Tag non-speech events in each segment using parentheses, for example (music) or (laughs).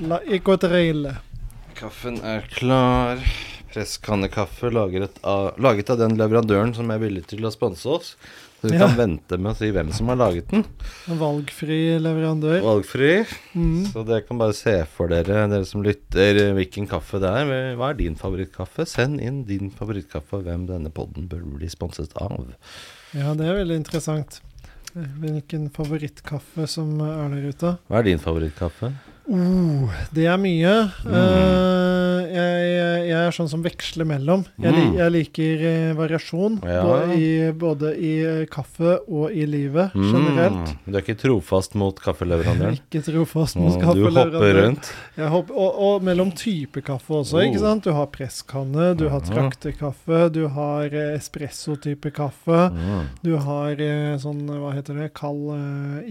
La Equatrille. Kaffen er klar. Presskannekaffe laget av, laget av den leverandøren som er villig til å sponse oss. Så vi Ja. kan vente med å si hvem som har laget den. En valgfri leverandør. Valgfri. Mm. Så dere kan bare se for dere, dere som lytter, hvilken kaffe det er. Hva er din favorittkaffe? Send inn din favorittkaffe og hvem denne podden bør bli sponset av. Ja, det er veldig interessant. Hvilken favorittkaffe som er der ute? Hva er din favorittkaffe? Oh, det er mye. Mm. Eh, jeg, jeg er sånn som veksler mellom. Jeg, Mm. jeg liker eh, variasjon. Ja. Både, i, både i eh, kaffe og i livet generelt. Mm. Du er ikke trofast mot kaffeleverandøren? (laughs) Ikke trofast mot kaffeleverandøren. du hopper rundt. Hopper, og, og mellom type kaffe også, ikke Oh. sant? Du har presskanne, du har traktekaffe, du har eh, espresso-type kaffe. Mm. Du har sånn, hva heter det, kald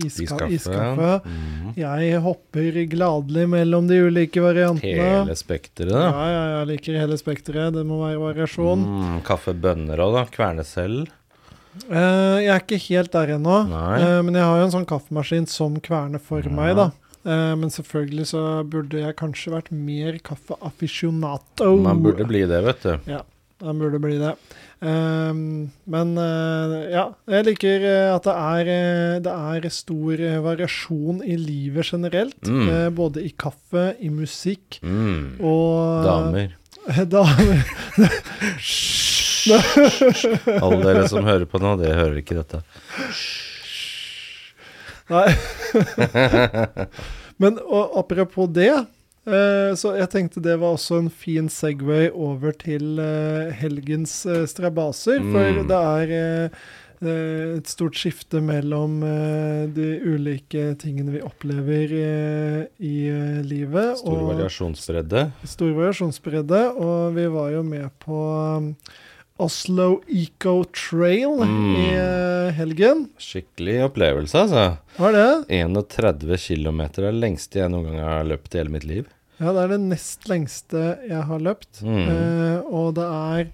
iska, Iskaffe. iskaffe. Mm. Jeg hopper gladelig mellom de ulike variantene. Hele spekteret, Ja, da. ja, jeg liker hele spekteret. Det må være variasjon. Mm, kaffebønner òg, da. Kverne selv. Uh, jeg er ikke helt der ennå, eh, men jeg har jo en sånn kaffemaskin som kverner for Ja. meg, da. Uh, men selvfølgelig så burde jeg kanskje vært mer kaffeaficionato. Man burde bli det, vet du. Ja, man burde bli det. Ehm, men eh, ja, jeg liker eh, at det er, eh, det er stor variasjon i livet generelt. Mm. Både i kaffe, i musikk Mm. og Damer. (laughs) Damer. Alle dere som hører på nå, dere hører ikke dette. Nei. (laughs) Men apropos det, så jeg tenkte det var også en fin Segway over til eh, helgens eh, strabaser. For Mm. det er eh, eh, et stort skifte mellom eh, de ulike tingene vi opplever eh, i eh, livet. Stor variasjonsbredde. stor variasjonsbredde. Og vi var jo med på Oslo Eco Trail Mm. i eh, helgen. Skikkelig opplevelse, altså. Var det? 31 km er det lengste jeg noen gang har løpt i hele mitt liv. Ja, det er det nest lengste jeg har løpt. Mm. Eh, og det er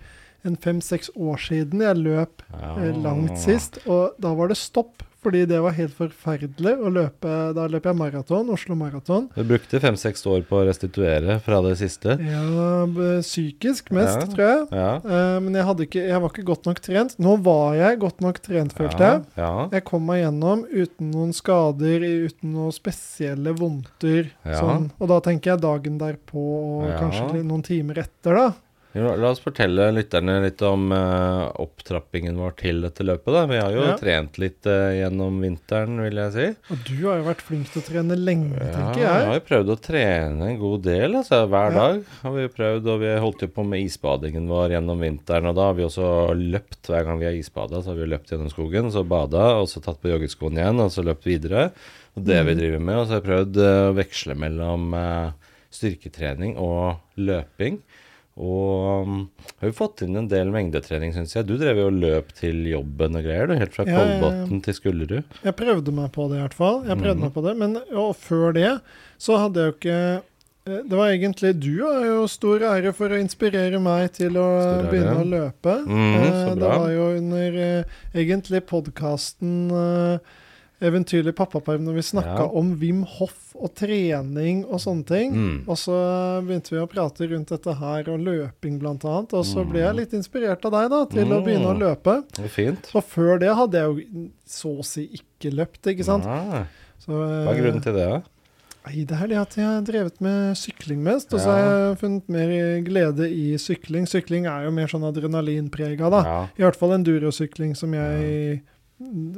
en fem-seks år siden jeg løp Ja. eh, langt sist. Og da var det stopp, fordi det var helt forferdelig å løpe. Da løp jeg maraton, Oslo Maraton. Du brukte fem-seks år på å restituere fra det siste. Ja, psykisk mest, Ja. tror jeg. Ja. Uh, men jeg, ikke, jeg var ikke godt nok trent. Nå var jeg godt nok trent, følte jeg. ja. Jeg kom meg gjennom uten noen skader, uten noen spesielle vondter. Ja. Sånn. Og da tenker jeg dagen derpå og kanskje noen timer etter, da. La oss fortelle lytterne litt om uh, opptrappingen vår til dette løpet. da. Vi har jo Ja. trent litt uh, gjennom vinteren, vil jeg si. Og du har jo vært flink til å trene lenge, Ja, tenker vi har jo prøvd å trene en god del, altså hver Ja. dag har vi prøvd. Og vi holdt jo på med isbadingen vår gjennom vinteren, og da har vi også løpt hver gang vi har isbada. Så har vi løpt gjennom skogen, så bada, og så tatt på joggeskoene igjen, og så løpt videre. Og det vi Mhm. driver med. Og så har jeg prøvd uh, å veksle mellom styrketrening og løping. Og um, har jo fått inn en del mengdetrening, syns jeg. Du drev jo og løp til jobben og greier, du. Helt fra. Kolbotn til Skullerud. Jeg prøvde meg på det, i hvert fall. Jeg prøvde mm. meg på det, Men og før det så hadde jeg jo ikke eh, Det var egentlig Du har jo stor ære for å inspirere meg til å begynne å løpe. Mm, så Det var jo under eh, egentlig podkasten Eventyrlig pappaperm når vi snakka Ja. om Wim Hoff og trening og sånne ting. Mm. Og så begynte vi å prate rundt dette her og løping annet. Og så ble jeg Mm. litt inspirert av deg da, til å Mm. begynne å løpe. Så før det hadde jeg jo så å si ikke løpt, ikke sant. Så, hva er grunnen til det? Nei, det er det at jeg har drevet med sykling mest, og så Ja. har jeg funnet mer glede i sykling. Sykling er jo mer sånn adrenalinprega, da. I hvert fall endurosykling som jeg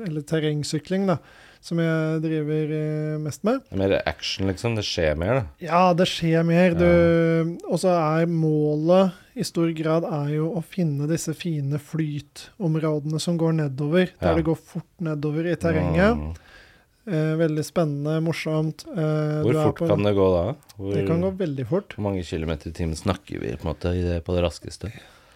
Eller terrengsykling, da. Som jeg driver eh, mest med. Det er mer action, liksom. Det skjer mer, da. Ja, det skjer mer. Ja. og så er målet i stor grad er jo å finne disse fine flytområdene som går nedover. Der Ja. det går fort nedover i terrenget. Mm. Eh, veldig spennende, morsomt. Eh, Hvor du fort på- kan det gå da? Hvor, Det kan gå veldig fort. Hvor mange kilometer i timen snakker vi på måte på det raskeste?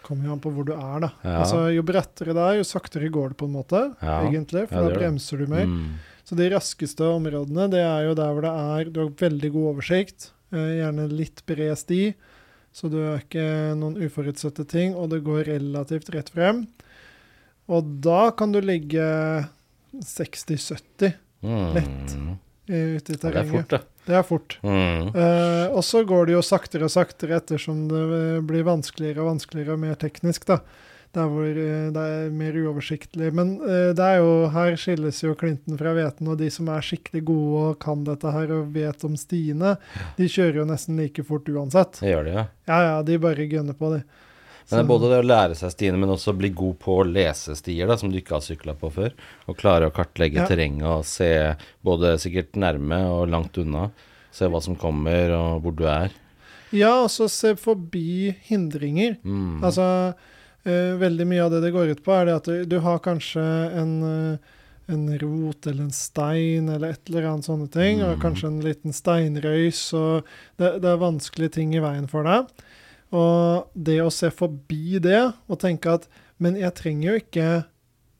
Kommer jo an på hvor du er, da. Ja. Altså, jo brettere det er, jo saktere går det på en måte, Ja. egentlig. For Ja, da bremser du mer. Mm. Så de raskeste områdene, det er jo der hvor det er Du har veldig god oversikt. Eh, gjerne litt bred sti, så du har ikke noen uforutsette ting, og det går relativt rett frem. Og da kan du ligge 60-70 Mm. Lett. i- ute i Det er fort, det. Det er fort. Mm. Eh, og så går det jo saktere og saktere ettersom det eh, blir vanskeligere og vanskeligere og mer teknisk, da. Der hvor eh, det er mer uoversiktlig. Men eh, det er jo, her skilles jo klinten fra hveten, og de som er skikkelig gode og kan dette her og vet om stiene, de kjører jo nesten like fort uansett. Det gjør de, ja. Ja ja, de bare gønner på, de. Men det er både det å lære seg stiene, men også bli god på å lese stier, da, som du ikke har sykla på før. Og klare å kartlegge Ja. terrenget og se både sikkert nærme og langt unna. Se hva som kommer, og hvor du er. Ja, og så se forbi hindringer. Mm. Altså, eh, veldig mye av det det går ut på, er det at du, du har kanskje en, eh, en rot eller en stein eller et eller annet sånne ting, og Mm. kanskje en liten steinrøys, og det, det er vanskelige ting i veien for deg. Og det å se forbi det og tenke at Men jeg trenger jo ikke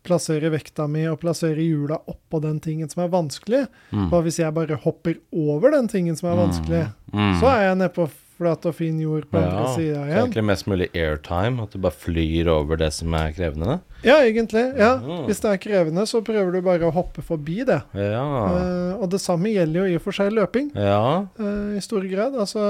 plassere vekta mi og plassere hjula oppå den tingen som er vanskelig. Mm. Hva hvis jeg bare hopper over den tingen som er vanskelig? Mm. Så er jeg nede på flat og fin jord på andre sida igjen. så egentlig mest mulig airtime, at du bare flyr over det som er krevende. Ja, egentlig. ja. Mhm. Hvis det er krevende, så prøver du bare å hoppe forbi det. Ja. Uh, og det samme gjelder jo i og for seg løping, Ja. Uh, i stor grad. Altså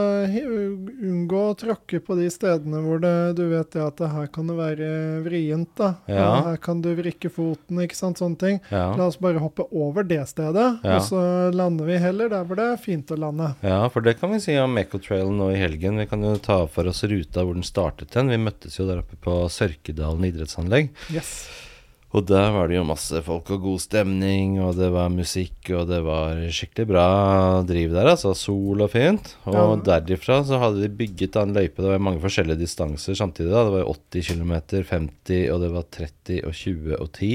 unngå å tråkke på de stedene hvor det, du vet det at det her kan det være vrient, da. Ja. Her kan du vrikke foten, ikke sant, sånne ting. Ja. La oss bare hoppe over det stedet, Ja. og så lander vi heller der hvor det er fint å lande. ja, for det kan vi si om Ecotrail nå i helgen. Vi kan jo ta for oss ruta hvor den startet hen. Vi møttes jo der oppe på Sørkedalen idrettsanlegg. Yes. Og der var det jo masse folk og god stemning, og det var musikk, og det var skikkelig bra driv der, altså. Sol og fint. Og derifra så hadde de bygget en løype. Det var mange forskjellige distanser samtidig, da. Det var 80 km, 50, og det var 30 og 20 og 10,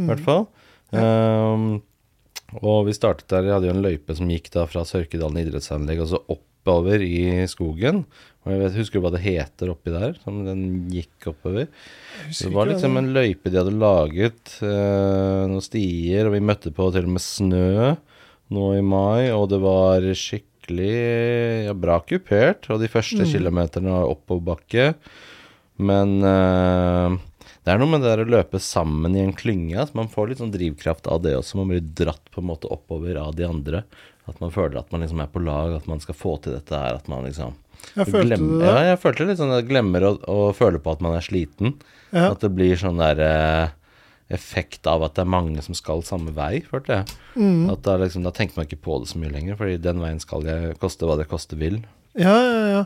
i hvert fall. Ehm, og vi startet der, vi hadde jo en løype som gikk da fra Sørkedalen idrettsanlegg og så oppover i skogen. Og jeg vet, husker du hva det heter oppi der, som den gikk oppover? Det var liksom en løype de hadde laget, eh, noen stier, og vi møtte på til og med snø nå i mai, og det var skikkelig ja, bra kupert, og de første Mm. kilometerne var oppoverbakke. Men eh, det er noe med det der å løpe sammen i en klynge, at man får litt sånn drivkraft av det også. Man blir dratt på en måte oppover av de andre. At man føler at man liksom er på lag, at man skal få til dette her, at man liksom Jeg følte glemmer, det? Ja, jeg følte litt sånn at jeg glemmer å, å føle på at man er sliten. Ja. At det blir sånn der eh, effekt av at det er mange som skal samme vei, følte jeg. Mm. At da, liksom, da tenker man ikke på det så mye lenger, fordi den veien skal jeg koste hva det koste vil. Ja, ja, ja.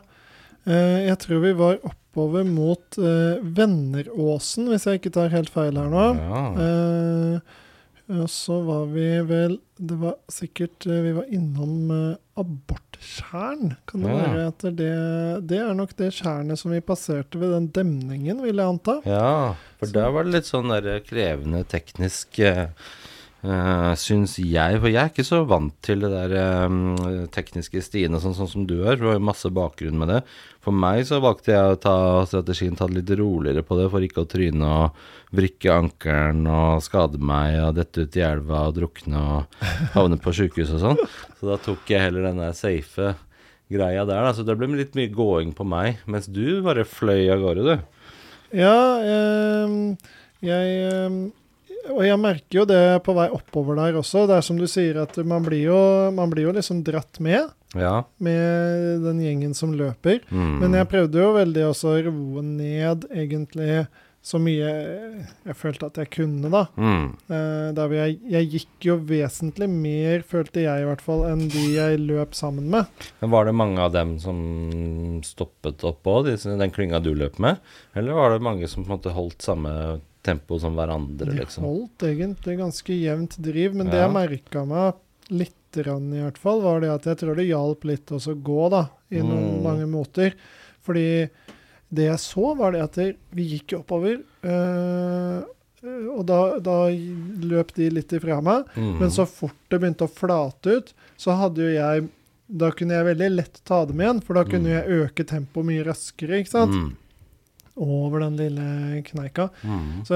Eh, jeg tror vi var oppover mot eh, Venneråsen, hvis jeg ikke tar helt feil her nå. Ja. Eh, og så var vi vel Det var sikkert eh, Vi var innom uh, aborttjern. Kan det Ja. være at det Det er nok det tjernet som vi passerte ved den demningen, vil jeg anta. ja, for Så- der var det litt sånn der krevende teknisk uh, Syns jeg, for jeg er ikke så vant til det der um, tekniske stiene sånn, sånn som du er. Du har masse bakgrunn med det. For meg så valgte jeg å ta strategien ta det litt roligere på det, for ikke å tryne og vrikke ankelen og skade meg og dette ut i elva og drukne og havne på sjukehus og sånn. Så da tok jeg heller den der safe greia der, da. Så det ble litt mye gåing på meg, mens du bare fløy av gårde, du. Ja, ehm, jeg ehm, Og jeg merker jo det på vei oppover der også. Det er som du sier, at man blir jo, man blir jo liksom dratt med. Ja. Med den gjengen som løper. Mm. Men jeg prøvde jo veldig også å roe ned egentlig så mye jeg følte at jeg kunne, da. mm. Eh, jeg, jeg gikk jo vesentlig mer, følte jeg i hvert fall, enn de jeg løp sammen med. Men Var det mange av dem som stoppet opp òg, den klynga du løp med? Eller var det mange som på en måte holdt samme tempo som hverandre, De liksom? holdt egentlig ganske jevnt driv, men det jeg merka meg litt grann i hvert fall, var det at jeg tror det hjalp litt å gå, da, i noen Mm. mange måter. Fordi det jeg så, var det at det, vi gikk oppover, øh, og da, da løp de litt ifra meg. Mm. Men så fort det begynte å flate ut, så hadde jo jeg Da kunne jeg veldig lett ta dem igjen, for da kunne Mm. jeg øke tempoet mye raskere, ikke sant? Mm. Over den lille kneika. Mm. Så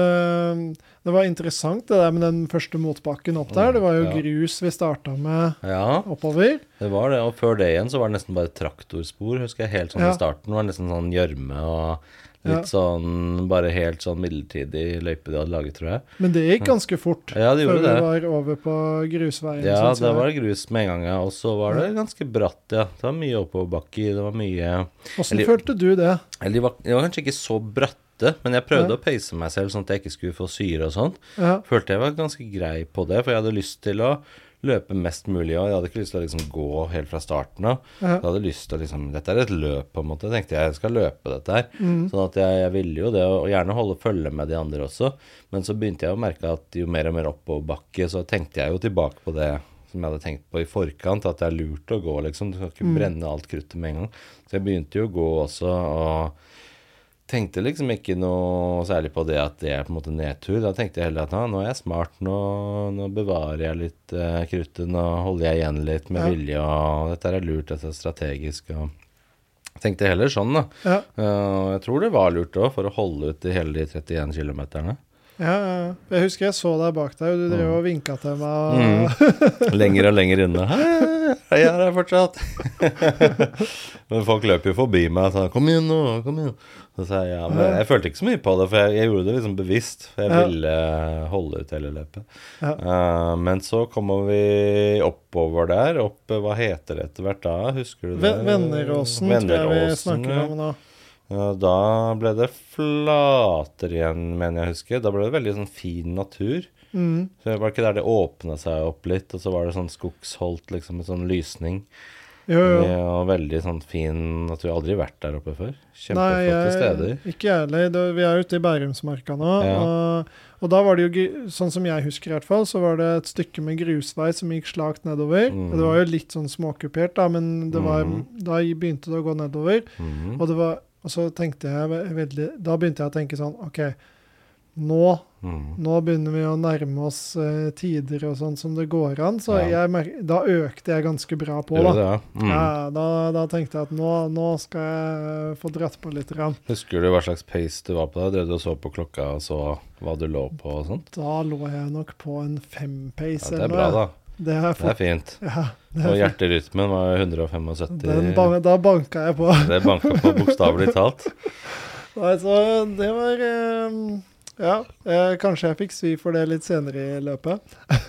um, det var interessant det der med den første motbakken opp der. Det var jo Ja. grus vi starta med Ja. oppover. Det var det, og før det igjen så var det nesten bare traktorspor, husker jeg. Helt sånn Ja. i starten var det nesten sånn gjørme og litt Ja. sånn Bare helt sånn midlertidig løype de hadde laget, tror jeg. Men det gikk ganske fort Ja, det før det. vi var over på grusveien. Ja, da jeg. var det grus med en gang, ja. Og så var det ganske bratt, ja. Det var mye oppoverbakke. Det var mye Åssen eller- følte du det? Eller de var, de var kanskje ikke så bratte, men jeg prøvde Ja. å peise meg selv sånn at jeg ikke skulle få syre og sånt. Ja, Følte jeg var ganske grei på det, for jeg hadde lyst til å løpe mest mulig, og jeg hadde ikke lyst til å liksom gå helt fra starten av. ja. Jeg hadde lyst til å liksom Dette er et løp, på en måte. Jeg tenkte jeg skal løpe dette her. Mm. Sånn at jeg, jeg ville jo det, og gjerne holde følge med de andre også. Men så begynte jeg å merke at jo mer og mer oppoverbakke, så tenkte jeg jo tilbake på det som jeg hadde tenkt på i forkant, at det er lurt å gå, liksom. Du skal ikke Mm. brenne alt kruttet med en gang. Så jeg begynte jo å gå også, og tenkte liksom ikke noe særlig på det at det er på en måte nedtur. Da tenkte jeg heller at «Ah, nå er jeg smart, nå, nå bevarer jeg litt eh, kruttet, nå holder jeg igjen litt med Ja. vilje, og dette er lurt, dette er strategisk. og Tenkte heller sånn, da. Ja, Uh, jeg tror det var lurt òg, for å holde ut i hele de 31 km. ja, ja. Jeg husker jeg så deg bak deg, og du drev og vinka til meg. Mm. (laughs) Lenger og lenger. Hei, jeg er her fortsatt. (laughs) (laughs) men folk løp jo forbi meg og sa 'kom igjen nå, kom igjen'. Så jeg ja, men jeg følte ikke så mye på det, for jeg, jeg gjorde det liksom bevisst. For jeg Ja. ville holde ut hele løpet. Ja. Uh, men så kommer vi oppover der. Opp, hva heter det etter hvert da? Husker du det? Venneråsen, Venneråsen, tror jeg vi snakker om nå. Da ble det flater igjen, mener jeg å huske. Da ble det veldig sånn fin natur. Mm. Så det var ikke der det åpna seg opp litt, og så var det sånn skogsholt liksom med sånn lysning. Jo, jo. Ja, veldig sånn fin vi aldri har vært der oppe før. Kjempeflotte steder. ikke jeg heller. Vi er ute i Bærumsmarka nå. Ja. Og, og da var det jo, sånn som jeg husker i hvert fall, så var det et stykke med grusvei som gikk slakt nedover. Mm. Det var jo litt sånn småkupert, da, men det var, Mm. da begynte det å gå nedover. Mm. Og, det var, og så tenkte jeg veldig Da begynte jeg å tenke sånn OK, nå, Mm. nå begynner vi å nærme oss eh, tider og sånn som det går an. Så Ja. da økte jeg ganske bra på, da. det, ja. Mhm. Ja, da, da tenkte jeg at nå, nå skal jeg få dratt på litt. Rann. Husker du hva slags pace du var på da? Drev du og så på klokka og så hva du lå på og sånt? Da lå jeg nok på en Ja, fem-pace. det er bra, da. Det Det er fint. (laughs) ja, det er og hjerterytmen var 175. Den ban da banka jeg på. Det banka på bokstavelig talt. (laughs) Nei, så det var eh, Ja, eh, kanskje jeg fikk svi for det litt senere i løpet. (laughs)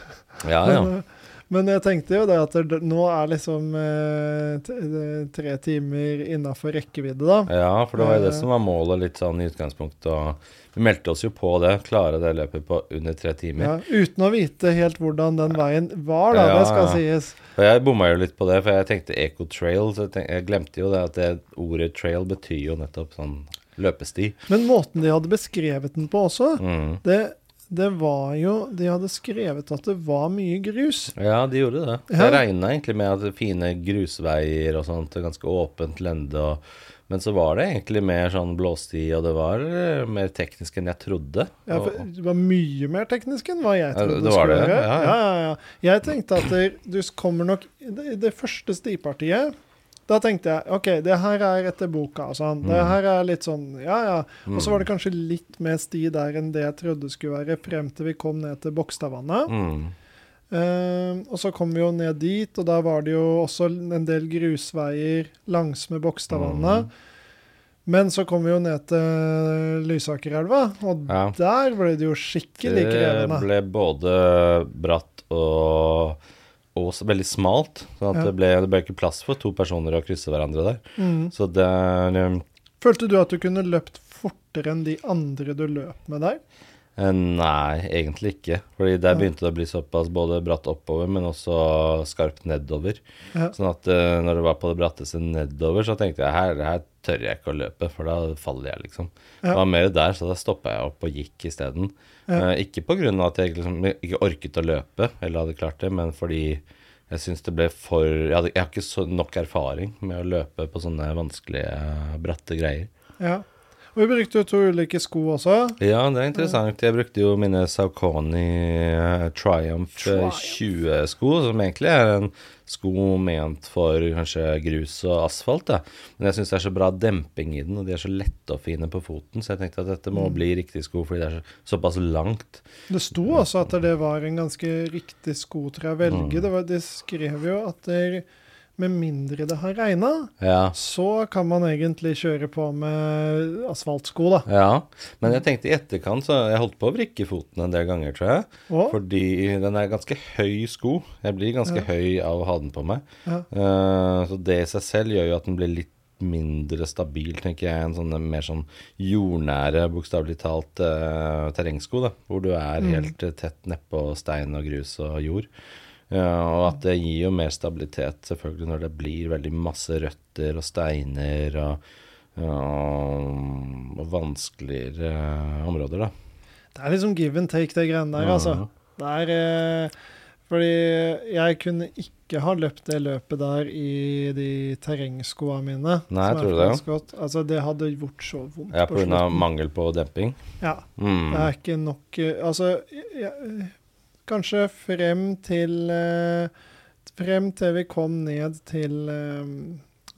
Ja, ja. Men, eh, men jeg tenkte jo det at det, nå er liksom eh, tre timer innafor rekkevidde, da. Ja, for det var jo det Eh. som var målet litt sånn i utgangspunktet. Og vi meldte oss jo på det. Klare det løpet på under tre timer. Ja, uten å vite helt hvordan den veien var, da. Ja, det skal ja. sies. Og jeg bomma jo litt på det, for jeg tenkte eco-trail. Så jeg, tenkte, jeg glemte jo det at det ordet trail betyr jo nettopp sånn løpesti. Men måten de hadde beskrevet den på også, Mm. det, det var jo De hadde skrevet at det var mye grus. Ja, de gjorde det. Ja. Jeg regna egentlig med at det fine grusveier og sånt, ganske åpent lende. Og, men så var det egentlig mer sånn blåsti, og det var eh, mer teknisk enn jeg trodde. Ja, for det var mye mer teknisk enn hva jeg Ja, trodde det var skulle det, være. ja, ja. ja, ja. Jeg tenkte at det, du kommer nok det, det første stipartiet da tenkte jeg OK, det her er etter boka. Sånn. Det Mm. her er litt sånn Ja, ja. Og så Mm. var det kanskje litt mer sti der enn det jeg trodde skulle være, frem til vi kom ned til Bogstadvannet. Mm. Uh, og så kom vi jo ned dit, og da var det jo også en del grusveier langsmed Bogstadvannet. Mm. Men så kom vi jo ned til Lysakerelva, og Ja. der ble det jo skikkelig Det ble både bratt og, og veldig smalt. Sånn at Ja. det, ble, det ble ikke plass for to personer å krysse hverandre der. Mm. Så det er Følte du at du kunne løpt fortere enn de andre du løp med der? Eh, Nei, egentlig ikke. Fordi der begynte det å bli såpass både bratt oppover, men også skarpt nedover. Ja. Sånn at uh, når det var på det bratteste nedover, så tenkte jeg her, her tør jeg ikke å løpe, for da faller jeg, liksom. Ja. Det var mer der, så da stoppa jeg opp og gikk isteden. Ja. Uh, ikke av at jeg liksom ikke orket å løpe, eller hadde klart det, men fordi jeg syns det ble for Jeg, hadde, jeg har ikke så nok erfaring med å løpe på sånne vanskelige, bratte greier. Ja. Og vi brukte jo to ulike sko også. Ja, det er interessant. Jeg brukte jo mine Saucony eh, Triumph eh, Triumph. 20-sko, som egentlig er en sko ment for kanskje grus og asfalt. Da. Men jeg syns det er så bra demping i den, og de er så lette og fine på foten, så jeg tenkte at dette må Mm. bli riktig sko fordi det er så, såpass langt. Det sto også at det var en ganske riktig sko til å velge. Mm. Det var, de skrev jo at det, med mindre det har regna, Ja. så kan man egentlig kjøre på med asfaltsko, da. ja. Men jeg tenkte i etterkant, så jeg holdt på å vrikke foten en del ganger, tror jeg. Og, Fordi den er ganske høy sko. Jeg blir ganske Ja. høy av å ha den på meg. ja. Eh, så det i seg selv gjør jo at den blir litt mindre stabil, tenker jeg, enn sånne mer sånn jordnære, bokstavelig talt, eh, terrengsko, da. Hvor du er Mm. helt eh, tett nedpå stein og grus og jord. Ja, og at det gir jo mer stabilitet, selvfølgelig, når det blir veldig masse røtter og steiner og, ja, og vanskeligere områder, da. Det er liksom give and take, det greiene der, altså. Det er eh, Fordi jeg kunne ikke ha løpt det løpet der i de terrengskoa mine. Nei, er tror du det? Godt. Altså, det hadde gjort så vondt Ja, på pga. av mangel på demping. Ja. Mm. Det er ikke nok eh, Altså, jeg, kanskje frem til eh, Frem til vi kom ned til eh,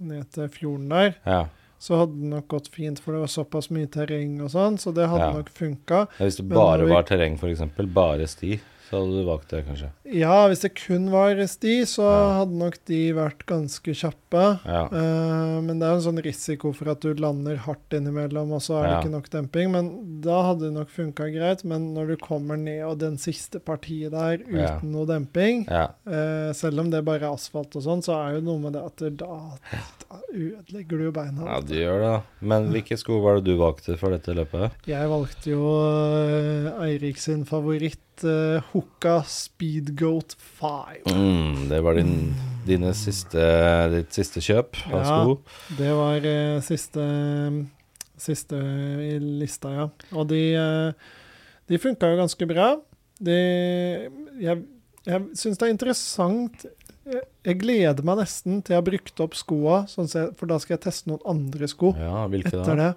Ned til fjorden der, Ja. så hadde det nok gått fint, for det var såpass mye terreng og sånn, så det hadde Ja. nok funka. Ja, Hvis det bare vi- var terreng, f.eks., bare sti, så hadde du valgt det, kanskje. Ja, hvis det kun var sti, så Ja. hadde nok de vært ganske kjappe. Ja. Uh, men det er jo en sånn risiko for at du lander hardt innimellom, og så er det ikke nok demping. Men da hadde det nok funka greit. Men når du kommer ned og den siste partiet der uten noe demping, eh, selv om det bare er asfalt og sånn, så er jo noe med det at da, da ødelegger du jo beina. Ja, du gjør det. Men hvilke sko var det du valgte for dette løpet? Jeg valgte jo eh, Eirik sin favoritt, uh, Hooka Speedgoat 5. Mm, det var din, dine siste, ditt siste kjøp av Ja. sko? Det var uh, siste, siste i lista, ja. Og de, uh, de funka jo ganske bra. De, jeg jeg syns det er interessant. Jeg, gleder meg nesten til jeg har brukt opp skoa, sånn for da skal jeg teste noen andre sko Ja, hvilke da?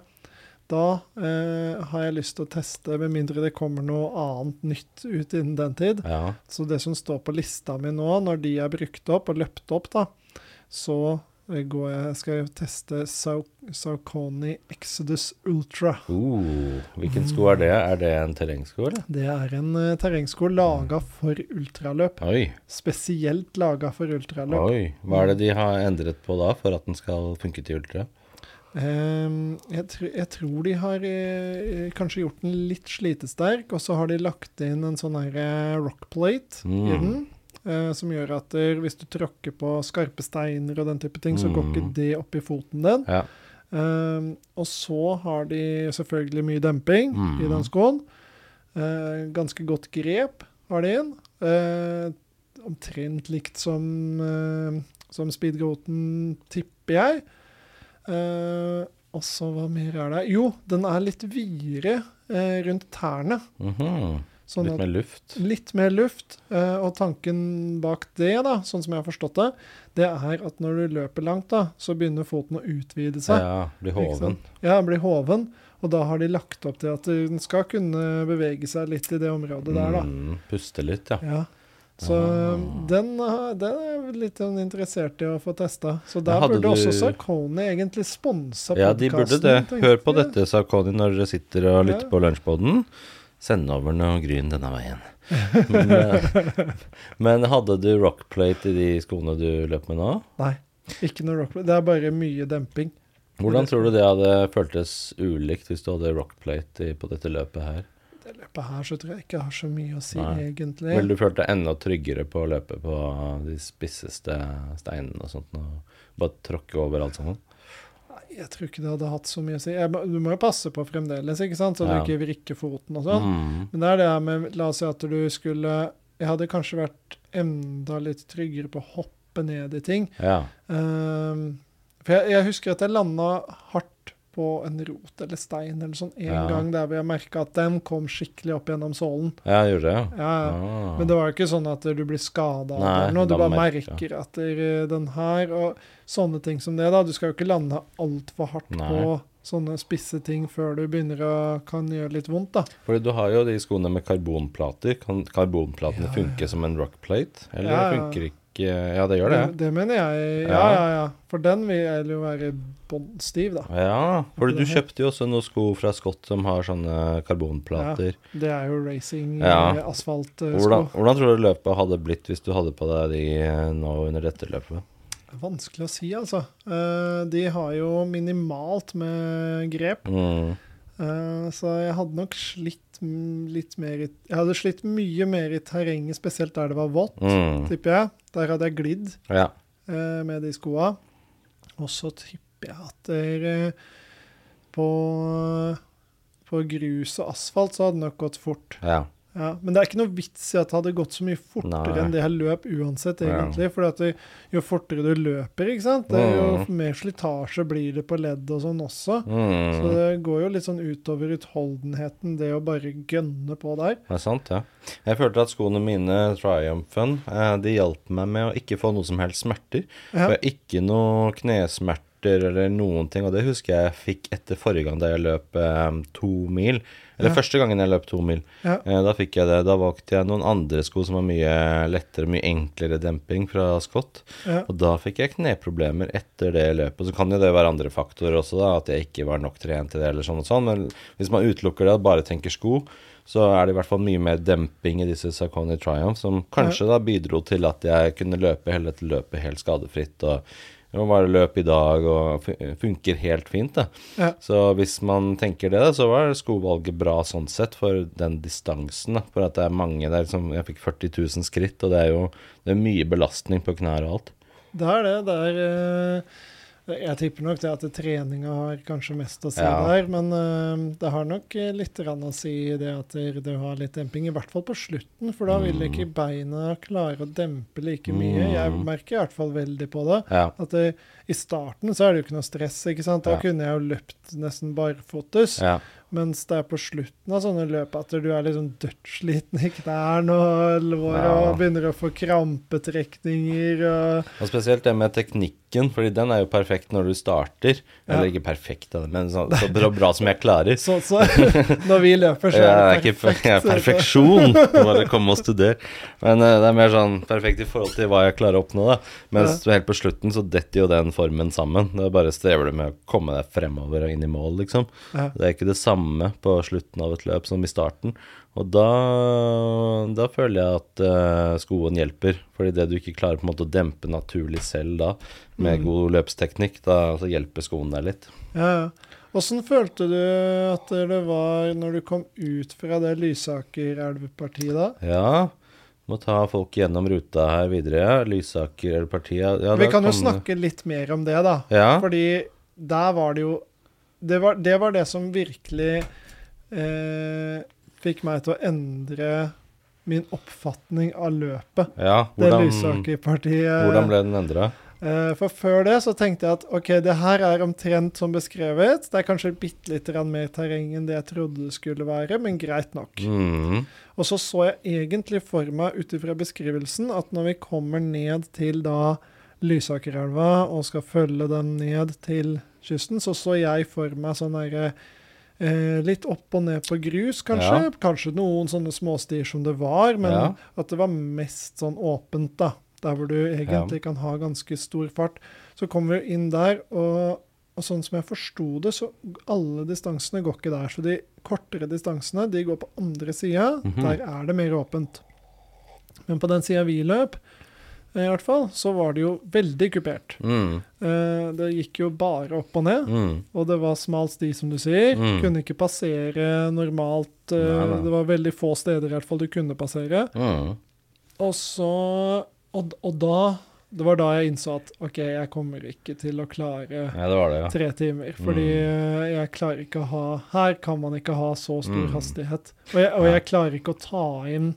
Da eh, har jeg lyst til å teste, med mindre det kommer noe annet nytt ut innen den tid. Ja. Så det som står på lista mi nå, når de er brukt opp og løpt opp, da, så eh, går jeg, skal jeg teste Sau- Saucony Exodus Ultra. Uh, hvilken sko er det? Er det en terrengsko, eller? Det er en uh, terrengsko laga for ultraløp. Oi, Spesielt laga for ultraløp. oi. Hva er det de har endret på da, for at den skal funke til ultra? Ehm, jeg, tr jeg tror de har eh, kanskje gjort den litt slitesterk, og så har de lagt inn en sånn her eh, rockplate i Mm. den. eh, som gjør at der, hvis du tråkker på skarpe steiner og den type ting, så går Mm. ikke det opp i foten din. Ja. Eh, og så har de selvfølgelig mye demping Mm. i den skoen. Eh, ganske godt grep har de inn. Eh, omtrent likt som, eh, som speedgoaten, tipper jeg. Eh, og så hva mer er det? Jo, den er litt videre uh, rundt tærne. Mhm. Sånn Litt mer luft. Litt mer luft. Uh, og tanken bak det, da, sånn som jeg har forstått det, det er at når du løper langt, da, så begynner foten å utvide seg. Ja, blir hoven. Ja, blir hoven. Og da har de lagt opp til at den skal kunne bevege seg litt i det området der, da. Mm, puste litt, ja. Ja. Så Ah. den, den er jeg litt sånn interessert i å få testa. Så der hadde burde også Sarkoni egentlig sponsa Ja, de burde det. Hør på dette, Sarkoni, når dere sitter og lytter Ja. på lunsjboden. Send over noe gryn denne veien. (laughs) Men, eh, men hadde du rockplate i de skoene du løp med nå? Nei, ikke noe rockplate. Det er bare mye demping. Hvordan tror du det hadde føltes ulikt hvis du hadde rockplate på dette løpet her? Det løpet her så tror jeg ikke har så mye å si, Nei. egentlig. Ville du følt deg enda tryggere på å løpe på de spisseste steinene og sånt? Og bare tråkke over alt sammen? Nei, jeg tror ikke det hadde hatt så mye å si. Jeg, du må jo passe på fremdeles, ikke sant? så Ja. du ikke vrikker foten og sånn. Mm. Men det er det med La oss si at du skulle Jeg hadde kanskje vært enda litt tryggere på å hoppe ned i ting. Ja. Um, for jeg, jeg husker at jeg landa hardt på en rot eller stein eller sånn en Ja. gang der vi jeg merka at den kom skikkelig opp gjennom sålen. ja, gjorde det, ja. Ja. Ah. Men det var jo ikke sånn at du blir skada eller noe. Du bare merker- etter at er den her, og sånne ting som det. da. Du skal jo ikke lande altfor hardt Nei. på sånne spisse ting før du begynner å kan gjøre litt vondt, da. Fordi du har jo de skoene med karbonplater. Kan karbonplatene funke som en rockplate? Eller ja. funker ikke Ja, det gjør det. Det, det mener jeg. Ja, Ja. ja, ja. For den vil jo være båndstiv, da. Ja, fordi du kjøpte jo også noen sko fra Scott som har sånne karbonplater. Det er jo racing, Ja. eh, asfaltsko. Hvordan, hvordan tror du løpet hadde blitt hvis du hadde på deg de eh, nå under dette løpet? Vanskelig å si, altså. Eh, de har jo minimalt med grep. Mm. Eh, så jeg hadde nok slitt litt mer i Jeg hadde slitt mye mer i terrenget, spesielt der det var vått, Mm. tipper jeg. Der hadde jeg glidd Ja. eh, med de skoa. Og så tipper jeg at dere på, på grus og asfalt så hadde det nok gått fort. ja. Ja, men det er ikke noe vits i at det hadde gått så mye fortere Nei. enn det jeg løp uansett, Ja. egentlig. For jo fortere du løper, ikke sant, det, jo Mm. mer slitasje blir det på ledd og sånn også. Så Mm. det går jo litt sånn utover utholdenheten, det å bare gønne på der. Det er sant, ja. Jeg følte at skoene mine, Triumphen, eh, de hjalp meg med å ikke få noe som helst smerter. Ja. For jeg ikke noe knesmerter eller noen ting, og det husker jeg fikk etter forrige gang da jeg løp eh, to mil. Eller Ja. første gangen jeg løp to mil. Ja. Eh, da fikk jeg det. Da valgte jeg noen andre sko som var mye lettere, mye enklere demping fra Scott. Ja. Og da fikk jeg kneproblemer etter det løpet. Så kan jo det være andre faktorer også, da, at jeg ikke var nok trent til det, eller sånn og sånn. Men hvis man utelukker det og bare tenker sko, så er det i hvert fall mye mer demping i disse Sarconi Triumph, som kanskje da bidro til at jeg kunne løpe hele dette løpet helt skadefritt. og og bare løp i dag og funker helt fint. Ja. Så hvis man tenker det, så var skovalget bra sånn sett for den distansen. da. For at det er mange der som Jeg fikk 40 000 skritt, og det er jo det er mye belastning på knær og alt. Det er det. Det er eh, Jeg tipper nok det at treninga har kanskje mest å si Ja. der, men uh, det har nok eh, litt rann å si det at det har litt demping, i hvert fall på slutten, for da vil Mm. ikke beina klare å dempe like mye. Jeg Mm. merker i hvert fall veldig på det. Ja. At det, I starten så er det jo ikke noe stress, ikke sant. Da Ja. kunne jeg jo løpt nesten barfotes. ja. Mens det er på slutten av sånne løp at du er liksom dødssliten i knærne og lår Ja. og begynner å få krampetrekninger og Og spesielt det med teknikken, fordi den er jo perfekt når du starter. Ja. Eller ikke perfekt, men så, så bra, bra som jeg klarer. Så, så (laughs) når vi løper, så er det perfekt. (laughs) jeg er perfeksjon, bare komme og studere. Men uh, det er mer sånn perfekt i forhold til hva jeg klarer å oppnå, da. Mens helt på slutten så detter jo den formen sammen. Det er bare strever du med å komme deg fremover og inn i mål, liksom. Ja. Det er ikke det samme på slutten av et løp som i starten. Og da, da føler jeg at uh, skoen hjelper. Fordi det du ikke klarer på en måte å dempe naturlig selv da, med Mm. god løpsteknikk, da så hjelper skoen deg litt. Ja, ja. Åssen følte du at det var når du kom ut fra det Lysaker-elvepartiet da? Ja, må ta folk gjennom ruta her videre. Lysaker-elvepartiet. Ja, vi kan jo snakke litt mer om det, da. Ja, Fordi der var det jo Det var det, var det som virkelig eh, fikk meg til å endre min oppfatning av løpet. ja. Det Hvordan, Lysaker-partiet. hvordan ble den endra? Eh, For før det så tenkte jeg at ok, det her er omtrent som beskrevet. Det er kanskje bitte litt mer terreng enn det jeg trodde det skulle være, men greit nok. Mm. Og så så jeg egentlig for meg ut ifra beskrivelsen at når vi kommer ned til da Lysakerelva og skal følge den ned til kysten, så så jeg for meg sånn derre Eh, litt opp og ned på grus, kanskje. Ja. Kanskje noen sånne småstier som det var, men Ja. at det var mest sånn åpent, da. Der hvor du egentlig kan ha ganske stor fart. Så kommer vi inn der, og, og sånn som jeg forsto det, så alle distansene går ikke der. Så de kortere distansene, de går på andre sida. Mhm. Der er det mer åpent. Men på den sida vi løp, i hvert fall, så var det jo veldig kupert. Mm. Eh, det gikk jo bare opp og ned. Mm. Og det var smal sti, som du sier. Mm. Kunne ikke passere normalt. eh. Det var veldig få steder i hvert fall du kunne passere. Mm. Og så Og, og da Det var da jeg innså at OK, jeg kommer ikke til å klare Ja, det det, ja. tre timer. Fordi Mm. eh, jeg klarer ikke å ha Her kan man ikke ha så stor Mm. hastighet. Og jeg, og jeg klarer ikke å ta inn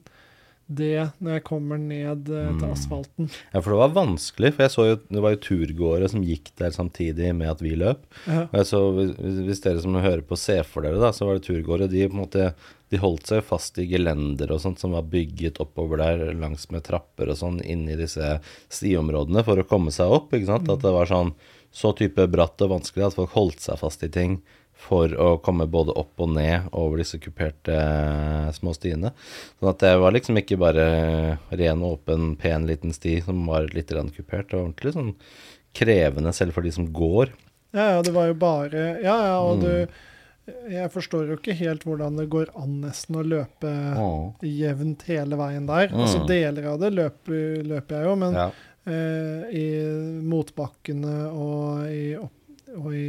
det når jeg kommer ned eh, til Mm. asfalten. Ja, for det var vanskelig, for jeg så jo det var jo turgåere som gikk der samtidig med at vi løp. Ja. Og jeg så, hvis, dere som hører på ser for dere, da, så var det turgåere. De på en måte de holdt seg fast i gelender og sånt som var bygget oppover der langs med trapper og sånn inni disse stiområdene for å komme seg opp. ikke sant? At det var sånn så type bratt og vanskelig at folk holdt seg fast i ting for å komme både opp og ned over disse kuperte eh, små stiene. Sånn at det var liksom ikke bare ren, åpen, pen liten sti som var litt kupert. Det var ordentlig sånn krevende selv for de som går. Ja, ja, det var jo bare Ja, ja, og Mm. du Jeg forstår jo ikke helt hvordan det går an nesten å løpe Åh. jevnt hele veien der. Mm. Altså deler av det løper, løper jeg jo, men, Ja. eh, i motbakkene og i, opp, og i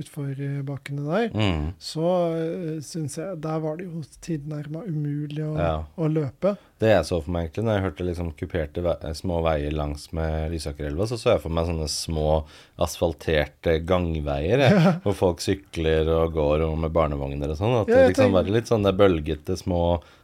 utforbakkene der, Mm. så uh, syns jeg Der var det jo tilnærma umulig å, Ja. å løpe. Det jeg så for meg egentlig, når jeg hørte liksom kuperte ve små veier langs med Lysakerelva, så så jeg for meg sånne små asfalterte gangveier, jeg, hvor folk sykler og går og med barnevogner og sånn. At Ja, det liksom tenker... var litt sånne bølgete, små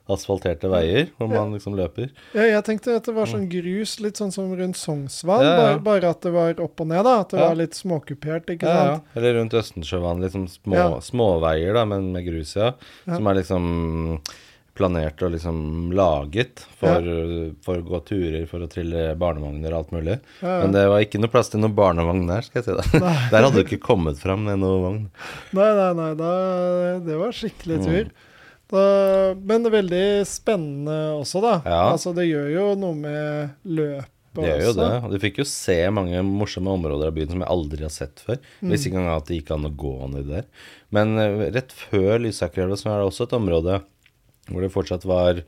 asfalterte veier hvor man liksom løper. Ja, jeg tenkte at det var sånn grus, litt sånn som rundt Sognsvann, Ja, ja. bare, bare at det var opp og ned, da. At det Ja. var litt småkupert, ikke Ja, ja. sant. Eller rundt Østensjøvann, liksom små, Ja. småveier, da, men med grus, ja. Ja. Som er liksom planert og liksom laget for, for å gå turer, for å trille barnevogner og alt mulig. Ja, ja. Men det var ikke noe plass til noen barnevogn der, skal jeg si deg. (laughs) Der hadde du ikke kommet fram med noen vogn. Nei, nei, nei. Da, det var skikkelig Mm. tur. Da, men det er veldig spennende også, da. Ja. Altså, det gjør jo noe med løpet Det gjør jo også. det. Og du fikk jo se mange morsomme områder av byen som jeg aldri har sett før. Mm. Visste ikke engang at det gikk an å gå ned der. Men eh, rett før Lysakerelva som er også et område hvor det fortsatt var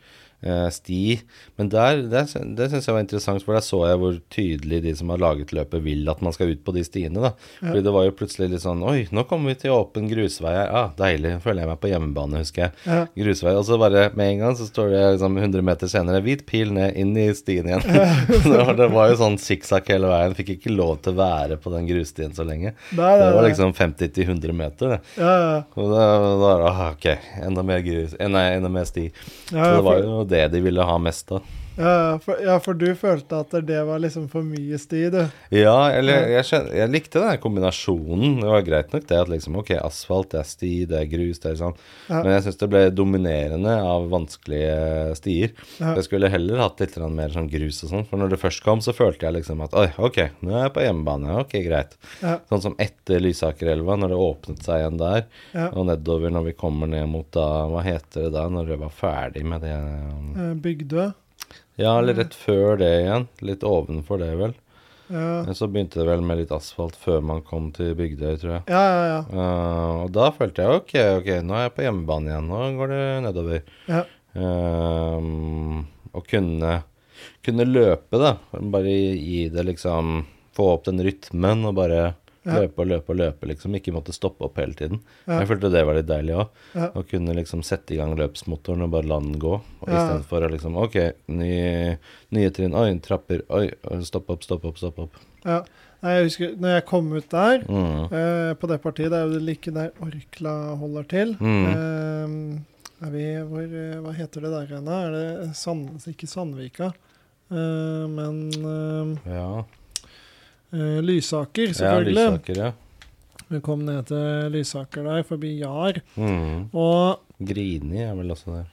sti. Men der, det, det syns jeg var interessant, for der så jeg hvor tydelig de som har laget løpet, vil at man skal ut på de stiene. da. Fordi det var jo plutselig litt sånn Oi, nå kommer vi til åpen grusvei her. Ah, deilig. Føler jeg meg på hjemmebane, husker jeg. Ja. Grusvei. Og så bare med en gang så står det liksom 100 meter senere hvit pil ned inn i stien igjen. (laughs) var, det var jo sånn sikksakk hele veien. Fikk ikke lov til å være på den grusstien så lenge. Nei, Det var liksom 50-100 meter. det. Ja, ja. Og da det ah, ok, enda mer grus eh, Nei, enda mer sti. Ja, så det var jo det de ville ha mest av. ja, for, ja, for du følte at det var liksom for mye sti, du. Ja, eller jeg, jeg, jeg likte den kombinasjonen. Det var greit nok det at liksom ok, asfalt, det er sti, det er grus, det er sånn. Ja. Men jeg syns det ble dominerende av vanskelige stier. Ja. Jeg skulle heller hatt litt mer sånn grus og sånn. For når det først kom, så følte jeg liksom at oi, ok, nå er jeg på hjemmebane. Ok, greit. Sånn som etter Lysakerelva, når det åpnet seg igjen der, og nedover når vi kommer ned mot da Hva heter det da, når det var ferdig med det um, Eh, Bygdø. Ja, eller rett før det igjen. Litt ovenfor det, vel. Ja, Så begynte det vel med litt asfalt før man kom til Bygdøy, tror jeg. ja, ja. ja. Uh, og da følte jeg ok, ok, nå er jeg på hjemmebane igjen. Nå går det nedover. ja. Uh, og kunne, kunne løpe, da. Bare gi, gi det liksom Få opp den rytmen og bare Ja. løpe og løpe og løpe, liksom. Ikke måtte stoppe opp hele tiden. Ja. Jeg følte det var litt deilig òg. Ja. Å kunne liksom sette i gang løpsmotoren og bare la den gå. Ja. Istedenfor å liksom OK, ny, nye trinn. Oi, trapper. Oi, oi, stopp opp, stopp opp, stopp opp. ja. Nei, jeg husker når jeg kom ut der, Mm. eh, på det partiet, det er jo det like der Orkla holder til. Mm. Eh, er vi hvor, eh, Hva heter det der igjen? da? Er det Sand, ikke Sandvika, eh, men eh, Ja. Eh, Lysaker, ja, selvfølgelig. Lysaker, ja. Vi kom ned til Lysaker der, forbi Jar. Mm. Og Grini er vel også der.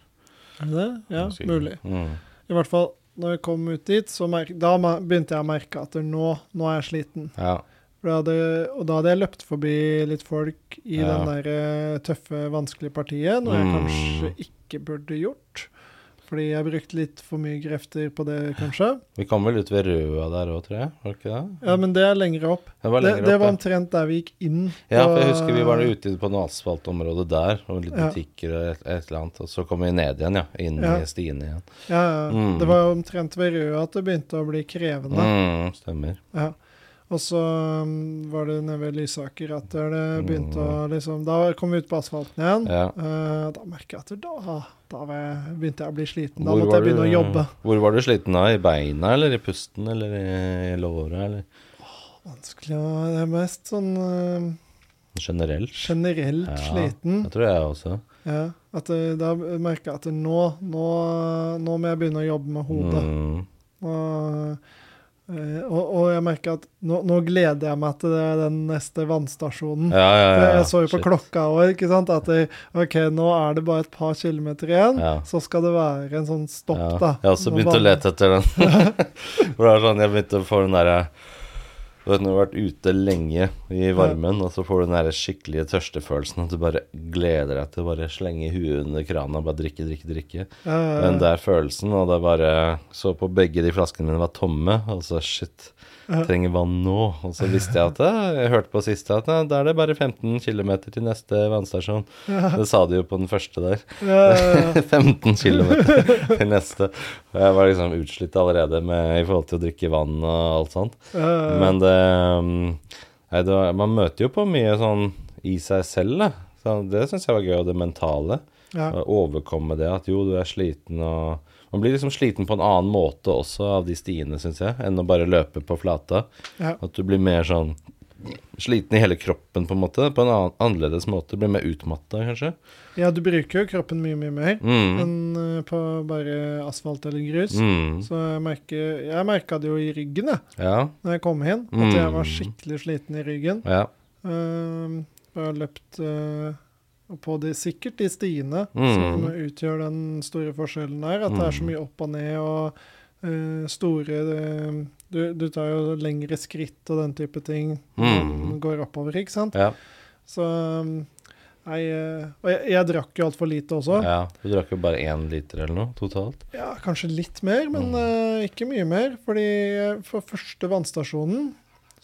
Er det det? Ja, mulig. Mm. I hvert fall når jeg kom ut dit, da begynte jeg å merke at nå, nå er jeg sliten. Ja. Hadde, og da hadde jeg løpt forbi litt folk i Ja. den der eh, tøffe, vanskelige partiet, noe jeg Mm. kanskje ikke burde gjort. Fordi jeg brukte litt for mye krefter på det, kanskje. Vi kom vel ut ved Røa der òg, tror jeg. Var ikke det? Ja, men det er lengre opp. Det var Det, opp, det var omtrent der vi gikk inn. Ja, for jeg husker vi var ute på noe asfaltområde der, og litt Ja. butikker og et, et eller annet. Og så kom vi ned igjen, ja. Inn Ja. i stiene igjen. Ja, ja. Mm. Det var omtrent ved Røa at det begynte å bli krevende. Mm, stemmer. Ja. Og så um, var det nede ved Lysaker at det begynte å liksom Da kom vi ut på asfalten igjen. Mm. Ja. Uh, da merket jeg at da, da jeg, begynte jeg å bli sliten. Da Hvor måtte jeg begynne du- å jobbe. Hvor var du sliten da? I beina, eller i pusten, eller i låra, eller Vanskelig å Det er mest sånn uh, generelt? generelt Ja. sliten. Det tror jeg også. Ja, at da merka jeg at nå, nå, nå må jeg begynne å jobbe med hodet. Mm. Og, eh, og, og jeg merker at nå, nå gleder jeg meg til det, den neste vannstasjonen. Ja, ja, ja. Jeg så jo på Shit. klokka òg, ikke sant. At det, OK, nå er det bare et par kilometer igjen. Så skal det være en sånn stopp, Ja. da. Jeg har også begynt å lete etter den. (laughs) For det er sånn, Jeg begynte å få den derre Du vet når du har vært ute lenge i varmen, og så får du den der skikkelige tørstefølelsen at du bare gleder deg til å bare slenge huet under krana og bare drikke, drikke, drikke. Den der følelsen, og det bare Så på begge de flaskene mine var tomme, og så shit, Ja. Trenger vann nå. Og så visste jeg at Jeg hørte på siste at da er det bare 15 km til neste vannstasjon. Det sa de jo på den første der. Ja, ja, ja. (laughs) 15 km til neste. Og jeg var liksom utslitt allerede med, i forhold til å drikke vann og alt sånt. Men det um, Nei, det var, man møter jo på mye sånn i seg selv, da. Så det syns jeg var gøy, og det mentale. Å overkomme det at jo, du er sliten og Man blir liksom sliten på en annen måte også av de stiene, syns jeg, enn å bare løpe på flata. Ja. At du blir mer sånn sliten i hele kroppen, på en måte. På en annen, annerledes måte. Blir mer utmatta, kanskje. ja, du bruker jo kroppen mye, mye mer Mm. enn eh, på bare asfalt eller grus. Mm. Så jeg merker Jeg merka det jo i ryggen, jeg, Ja. når jeg kom inn. At jeg var Mm. skikkelig sliten i ryggen. Ja. Uh, jeg har løpt eh, på de, sikkert de stiene Mm. som utgjør den store forskjellen der. At det er så Mm. mye opp og ned og uh, store eh, du, du tar jo lengre skritt og den type ting Mm. går oppover, ikke sant? ja. Så um, Nei, eh, og jeg, jeg drakk jo altfor lite også. Ja. Du drakk jo bare én liter eller noe totalt. Ja, kanskje litt mer, men Mm. uh, ikke mye mer. Fordi for første vannstasjonen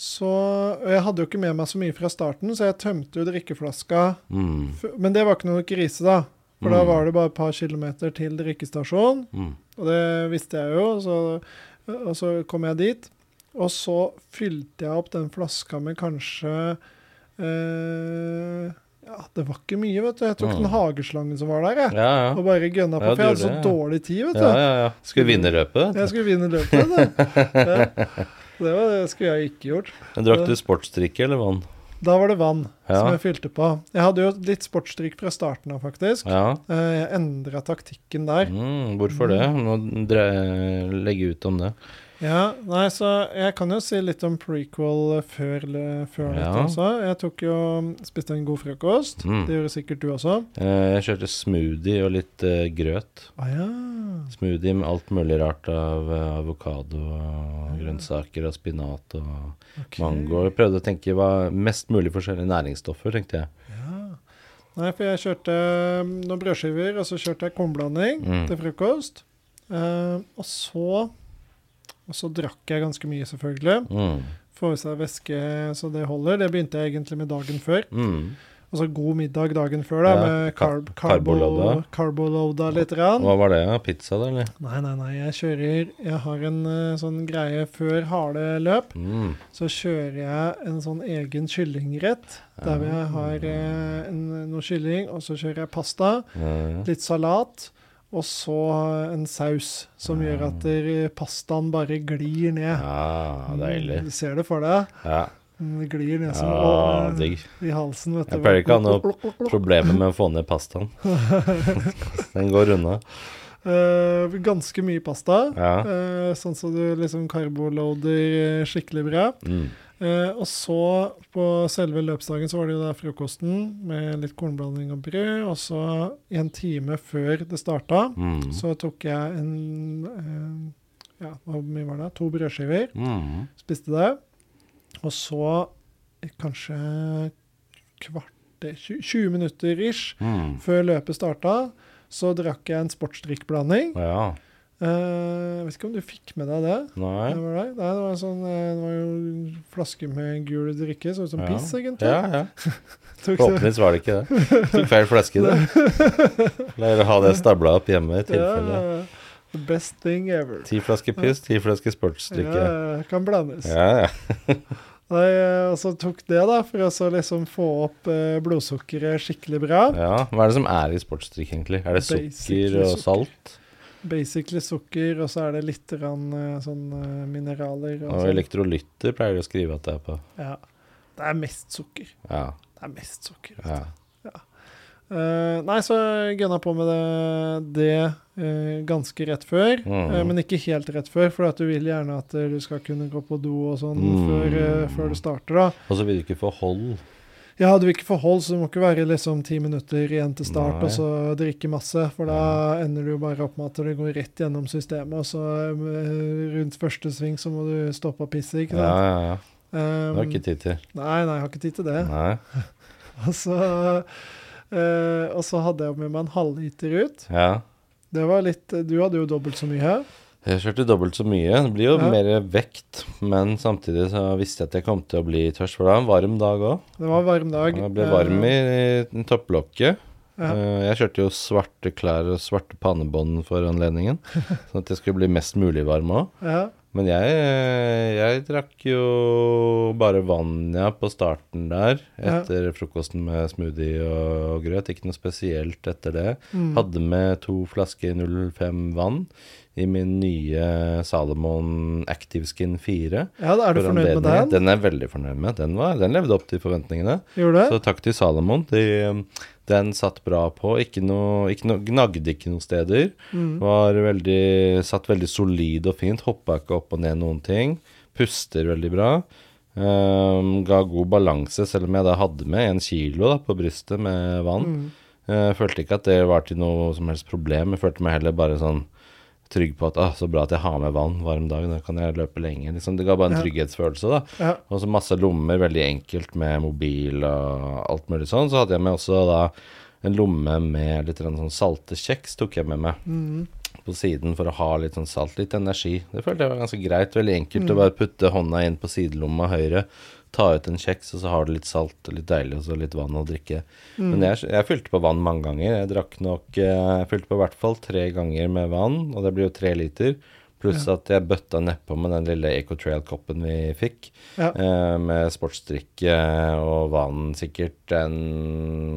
så Jeg hadde jo ikke med meg så mye fra starten, så jeg tømte jo drikkeflaska Mm. Men det var ikke noe krise, da. For da Mm. var det bare et par kilometer til drikkestasjon. Mm. Og det visste jeg jo, så, og så kom jeg dit. Og så fylte jeg opp den flaska med kanskje eh, Ja, det var ikke mye, vet du. Jeg tok Mm. den hageslangen som var der, jeg. Ja, ja. Og bare gønna på, for jeg hadde så dårlig tid, vet du. Ja, ja, ja. Skulle vinne løpet. Jeg skulle vinne løpet. vet (laughs) ja. Det, var, det skulle jeg ikke gjort. Men Drakk du sportsdrikke eller vann? Da var det vann som jeg fylte på. Jeg hadde jo litt sportsdrikk fra starten av, faktisk. Ja. Eh, Jeg endra taktikken der. Mm, hvorfor det? Nå legger legge ut om det. Ja, nei, så jeg kan jo si litt om prequel før, før Ja. dette også. Jeg tok jo Spiste en god frokost. Mm. Det gjorde sikkert du også. Eh, Jeg kjørte smoothie og litt uh, grøt. Ah, ja. Smoothie med alt mulig rart av uh, avokado og grønnsaker og spinat og okay. mango. Jeg prøvde å tenke hva mest mulig forskjellige næringsstoffer, tenkte jeg. Ja. Nei, for jeg kjørte um, noen brødskiver, og så kjørte jeg kornblanding Mm. til frokost. Uh, og så Og så drakk jeg ganske mye, selvfølgelig. Mm. Få i seg væske så det holder. Det begynte jeg egentlig med dagen før. Mm. Og så god middag dagen før, da, Ja, med carb, carbo, carboloada. carboloada litt. Rann. Hva var det? Pizza, da, eller? Nei, nei, nei. Jeg kjører Jeg har en eh, sånn greie før harde løp. Mm. Så kjører jeg en sånn egen kyllingrett. Der hvor jeg har eh, en, noe kylling, og så kjører jeg pasta, litt salat, og så en saus som gjør at der, pastaen bare glir ned. ja, deilig. Mm, Du ser det for deg? Ja, Den glir ned som ja digg. i halsen, vet du. Jeg pleier ikke å ha noe problemer med å få ned pastaen. (laughs) Den går unna. Uh, ganske mye pasta. Ja. uh, sånn så du liksom carboloader eh, skikkelig bra. Mm. Eh, og så på selve løpsdagen så var det jo da frokosten med litt kornblanding og brød. Og så en time før det starta, Mm. så tok jeg en eh, Ja, hvor mye var det? To brødskiver. Mm. Spiste det. Og så eh, kanskje kvarter 20, 20 minutter ish Mm. før løpet starta, så drakk jeg en sportsdrikkblanding. Ja. Eh, jeg vet ikke om du fikk med deg det? Nei. Det var, det. Nei, det var, en sånn, eh, det var jo en flaske med gul drikke, så ut som Ja. piss, egentlig. Ja, ja. (laughs) Forhåpentligvis var det ikke det. Tok feil flaske, det. (laughs) Pleier å ha det stabla opp hjemme i tilfelle. Ja, the best thing ever. Ti flasker piss, ti flasker sportsdrikke. Ja, kan blandes. Ja, ja. (laughs) Nei, eh, og så tok det, da, for å så liksom få opp eh, blodsukkeret skikkelig bra. ja. Hva er det som er i sportsdrikk, egentlig? Er det Basically sukker og sukker. salt? Basically sukker, og så er det litt grann, eh, sånn eh, mineraler. Og Og sånn. elektrolytter pleier de å skrive at det er på. Ja. Det er mest sukker. Ja. Det er mest sukker. Ja. ja. du. Eh, nei, så gønna på med det, det uh, ganske rett før. Mm. Uh, men ikke helt rett før, for at du vil gjerne at du skal kunne gå på do og sånn Mm. før, før du starter. da. Og så vil du ikke få hold. Ja, du vil ikke få hold, så det må ikke være liksom ti minutter igjen til start Nei. og så drikke masse, for da ender du jo bare opp med at det går rett gjennom systemet, og så eh, rundt første sving så må du stoppe å pisse, ikke Ja, ja, ja, Um, Det har Um, ikke tid til. nei, nei, jeg har ikke tid til det. Nei. (laughs) Og så, uh, og så hadde jeg med meg en halvliter ut. Ja. Det var litt Du hadde jo dobbelt så mye. Jeg kjørte dobbelt så mye. Det blir jo Ja. mer vekt, men samtidig så visste jeg at jeg kom til å bli tørst, for det var en varm dag òg. Det var en varm dag. Jeg ble varm i, i topplokket. Ja. Eh, Jeg kjørte jo svarte klær og svarte pannebånd for anledningen, (laughs) sånn at jeg skulle bli mest mulig varm òg. Ja. Men jeg, jeg drakk jo bare vann ja, på starten der, Ja. etter frokosten med smoothie og grøt. Ikke noe spesielt etter det. Mm. Hadde med to flasker 05 vann i min nye Salomon Active Skin 4. ja, da er du for fornøyd med den? Den er jeg veldig fornøyd med. Den, var, den levde opp til forventningene. Gjorde Så takk til Salomon. De, den satt bra på. Ikke noe, ikke noe, gnagde ikke noen steder. Mm. Var veldig, satt veldig solid og fint. Hoppa ikke opp og ned noen ting. Puster veldig bra. Um, ga god balanse, selv om jeg da hadde med en kilo da, på brystet med vann. Mm. Uh, følte ikke at det var til noe som helst problem. Jeg følte meg heller bare sånn trygg på at ah, så bra at jeg har med vann varm dag, da kan jeg løpe lenge. Liksom, det ga bare en Ja. trygghetsfølelse, da. Ja. Og så masse lommer, veldig enkelt med mobil og alt mulig sånn. Så hadde jeg med også da en lomme med litt sånn salte kjeks, tok jeg med meg Mm. på siden for å ha litt sånn salt, litt energi. Det følte jeg var ganske greit. Veldig enkelt Mm. å bare putte hånda inn på sidelomma høyre, ta ut en kjeks, og så har du litt salt og litt deilig, og så litt vann å drikke. Mm. Men jeg, jeg fylte på vann mange ganger. Jeg drakk nok eh, Jeg fylte på i hvert fall tre ganger med vann, og det blir jo tre liter. Pluss at jeg bøtta nedpå med den lille Ecotrail-koppen vi fikk. Ja. Eh, med sportsdrikke og vann, sikkert en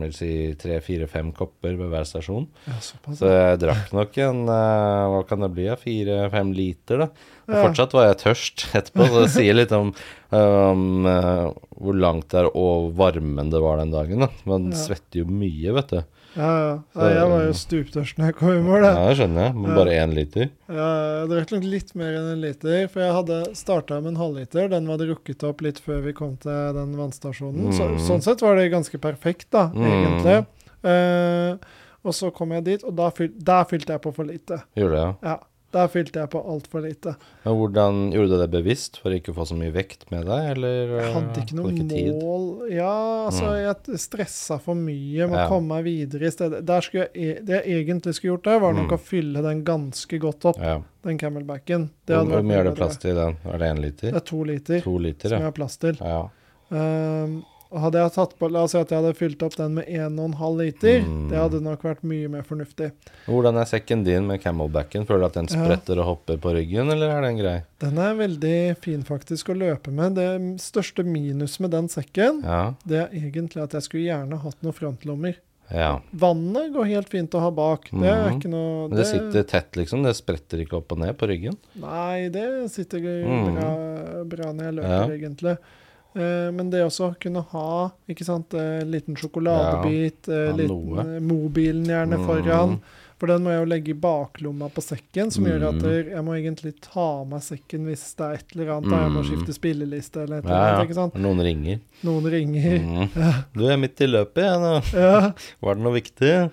vil si tre, fire, fem kopper ved hver stasjon. ja. Så jeg drakk nok en eh, Hva kan det bli? ja, Fire-fem liter, da. Og Ja. fortsatt var jeg tørst (laughs) etterpå, så det sier litt om, um, hvor langt det er og varmen det var den dagen. da. Man Ja. svetter jo mye, vet du. Ja, ja. Jeg var jo stuptørst når jeg kom i mål. Ja, det skjønner jeg. Men bare én liter. Ja, jeg drakk nok litt mer enn en liter, for jeg hadde starta med en halvliter. Den var rukket opp litt før vi kom til den vannstasjonen. Så, Mm. sånn sett var det ganske perfekt, da, Mm. egentlig. Eh, og så kom jeg dit, og da fyl, der fylte jeg på for lite. Gjorde det, ja. Ja, der fylte jeg på altfor lite. Men hvordan Gjorde du det bevisst for ikke å få så mye vekt med deg, eller Jeg eh, hadde ikke noe tid? mål Ja, altså, Mm. jeg stressa for mye med Ja. å komme meg videre i stedet. Jeg, e- det jeg egentlig skulle gjort, der, var nok Mm. å fylle den ganske godt opp, Ja. den camelbacken. Det Hvor mye er det plass til i den? Er det én Det er to liter To liter, som jeg har plass til. ja. Og hadde jeg tatt på, La oss si at jeg hadde fylt opp den med 1,5 liter. Mm. Det hadde nok vært mye mer fornuftig. Hvordan er sekken din med camelbacken? Føler du at den Ja. spretter og hopper på ryggen, eller er den grei? Den er veldig fin faktisk å løpe med. Det største minus med den sekken, Ja. det er egentlig at jeg skulle gjerne hatt noen frontlommer. ja. Vannet går helt fint å ha bak. Det er Mhm. ikke noe det... det sitter tett, liksom? Det spretter ikke opp og ned på ryggen? Nei, det sitter Mhm. bra, bra når jeg Ja. løper, egentlig. Eh, men det også kunne ha ikke sant, en liten sjokoladebit, ja, liten, eh, mobilen gjerne foran. For den må jeg jo legge i baklomma på sekken, som gjør at Mhm. jeg må egentlig ta av meg sekken hvis det er et eller annet. Da jeg må Mhm. skifte spilleliste eller et eller annet. ikke sant? Noen ringer. Noen ringer. Mm. (laughs) Du er midt i løpet, jeg nå. Ja, Var det noe viktig?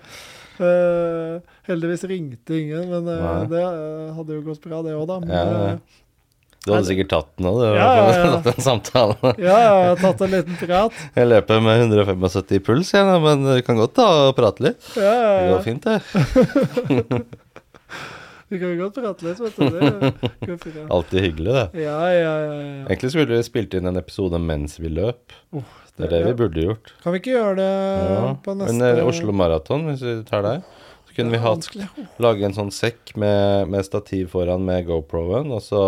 Uh, heldigvis ringte ingen, men uh, det uh, hadde jo gått bra, det òg, da. Men, Ja, ja. eh, Du hadde sikkert tatt den òg, du. Ja, ja, ja. (laughs) En samtale. ja, ja, jeg har tatt en liten prat. Jeg løper med 175 i puls, jeg, men du kan godt ta og prate litt. Ja, ja, ja, Det går fint, det. (laughs) Vi kan godt prate litt, vet du. Det går fint. Alltid hyggelig, det. ja, ja. ja, ja. Egentlig skulle vi spilt inn en episode mens vi løp. Oh, Det er det vi burde gjort. Kan vi ikke gjøre det Ja. på neste Under Oslo Maraton, hvis vi tar der, så kunne vi hatt Lage en sånn sekk med, med stativ foran med GoPro-en, og så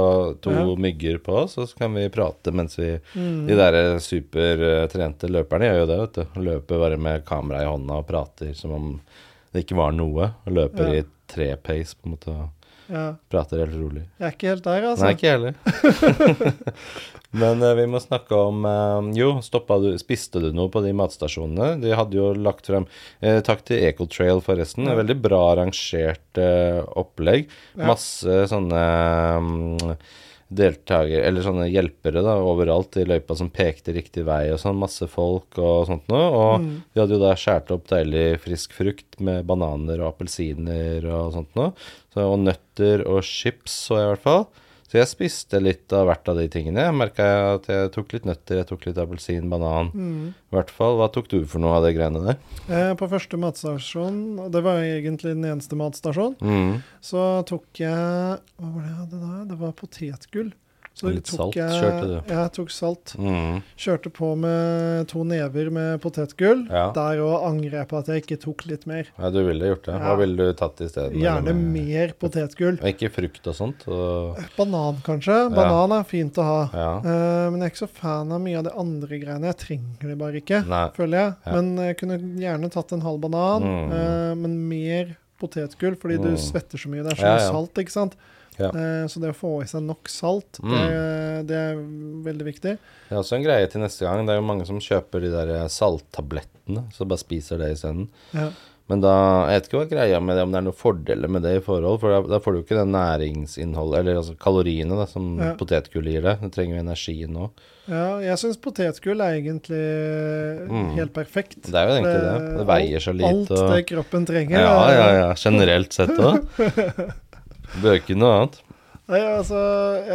to Ja. mygger på oss, og så kan vi prate mens vi Mm. De der supertrente løperne gjør jo det, vet du. Løper bare med kamera i hånda og prater som om det ikke var noe. Og løper Ja. i tre-pace, på en måte, Ja. prater helt rolig. Jeg er ikke helt der, altså. Nei, ikke jeg heller. (laughs) Men uh, vi må snakke om uh, Jo, stoppa du Spiste du noe på de matstasjonene? De hadde jo lagt frem uh, Takk til Ecotrail, forresten. Ja. Veldig bra arrangert opplegg. Ja. Masse sånne mm, deltaker, eller sånne hjelpere da, overalt i løypa som pekte riktig vei og sånn. Masse folk og sånt noe. Og Mm. vi hadde jo da skåret opp deilig frisk frukt med bananer og appelsiner og sånt noe. Så, og nøtter og chips så jeg i hvert fall. Så jeg spiste litt av hvert av de tingene. Jeg merka at jeg tok litt nøtter, jeg tok litt appelsin, banan. Mm. I hvert fall. Hva tok du for noe av de greiene der? Eh, på første matstasjon, og det var egentlig den eneste matstasjonen, Mm. så tok jeg Hva var det jeg hadde da? Det var potetgull. Så Litt salt jeg, kjørte du? Ja, jeg tok salt. Mm. Kjørte på med to never med potetgull. Ja. Der òg angrer jeg på at jeg ikke tok litt mer. ja, du ville gjort det. Hva Ja. ville du tatt i stedet? Gjerne med- mer potetgull. Og Ikke frukt og sånt? Og... Banan, kanskje. Banan er fint å ha. Eh, men jeg er ikke så fan av mye av de andre greiene. Jeg trenger det bare ikke, Nei. føler jeg. Men jeg kunne gjerne tatt en halv banan, Mm. Uh, men mer potetgull, fordi du Mm. svetter så mye. Det er så mye salt, ikke sant. Ja. Eh, så det å få i seg nok salt, Mm. det, det er veldig viktig. Det er også en greie til neste gang. Det er jo mange som kjøper de der eh, salttablettene, så bare spiser det isteden. Ja. Men da Jeg vet ikke hva greia med det, om det er noen fordeler med det i forhold, for da, da får du jo ikke det næringsinnholdet, eller altså kaloriene, da, som Ja. potetgull gir deg. Du trenger jo energien nå. Ja, jeg syns potetgull er egentlig Mm. helt perfekt. Det er jo egentlig det. Det veier så lite. Alt og- det kroppen trenger. Ja, ja, ja. Generelt sett òg. (laughs) Bør ikke noe annet. Nei, altså,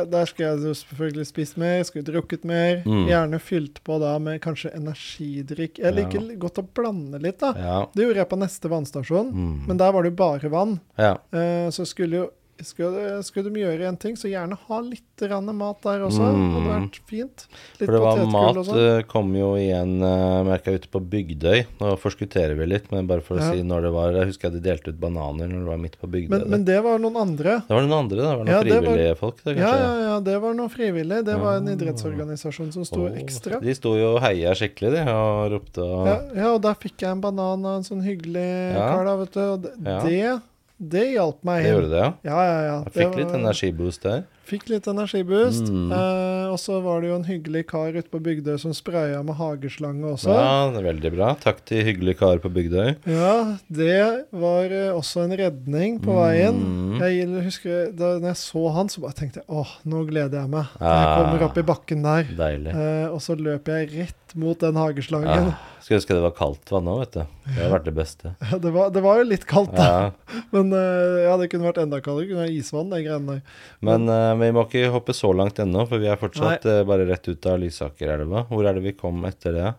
Der skulle jeg selvfølgelig spist mer, skulle drukket mer. Mm. Gjerne fylt på da med kanskje energidrikk. Jeg liker Ja. godt å blande litt, da. Ja. Det gjorde jeg på neste vannstasjon, Mm. men der var det jo bare vann. ja. Eh, så skulle jo skulle, skulle de gjøre en ting, så gjerne ha litt mat der også. Mm. Det hadde vært fint. Litt For det var mat sånn. eh, kom jo igjen, uh, merka ute på Bygdøy. Nå forskutterer vi litt, men bare for å Ja. si når det var Jeg husker jeg de delte ut bananer når det var midt på Bygdøy. Men, men det var noen andre. det var noen andre. Det var noen Ja, det var- frivillige folk, det, Ja, ja, ja, det var noen frivillige. Det var en idrettsorganisasjon som sto oh, ekstra. De sto jo og heia skikkelig, de, og ropte og Ja, ja, og der fikk jeg en banan av en sånn hyggelig Ja. kar, da, vet du. Og det, det, det hjalp meg Det gjorde det, ja. Ja, ja, ja. Jeg fikk litt energiboost der. Fikk litt energiboost. Mm. Eh, og så var det jo en hyggelig kar ute på Bygdøy som spraya med hageslange også. Ja, det er veldig bra. Takk til hyggelig kar på Bygdøy. Ja, det var eh, også en redning på veien. Mm. Jeg husker da jeg så han, så bare tenkte jeg åh, nå gleder jeg meg. Jeg Ah. kommer opp i bakken der. Deilig. Eh, og så løper jeg rett mot den hageslangen. Ah, skulle ønske det var kaldt vann òg, vet du. Det har vært det beste. (laughs) Det, var, det var jo litt kaldt, da. Ja. (laughs) Men eh, ja, det kunne vært enda kaldere. Det kunne vært isvann, de greiene der. Men uh, vi må ikke hoppe så langt ennå, for vi er fortsatt uh, bare rett ut av Lysakerelva. Hvor er det vi kom etter det?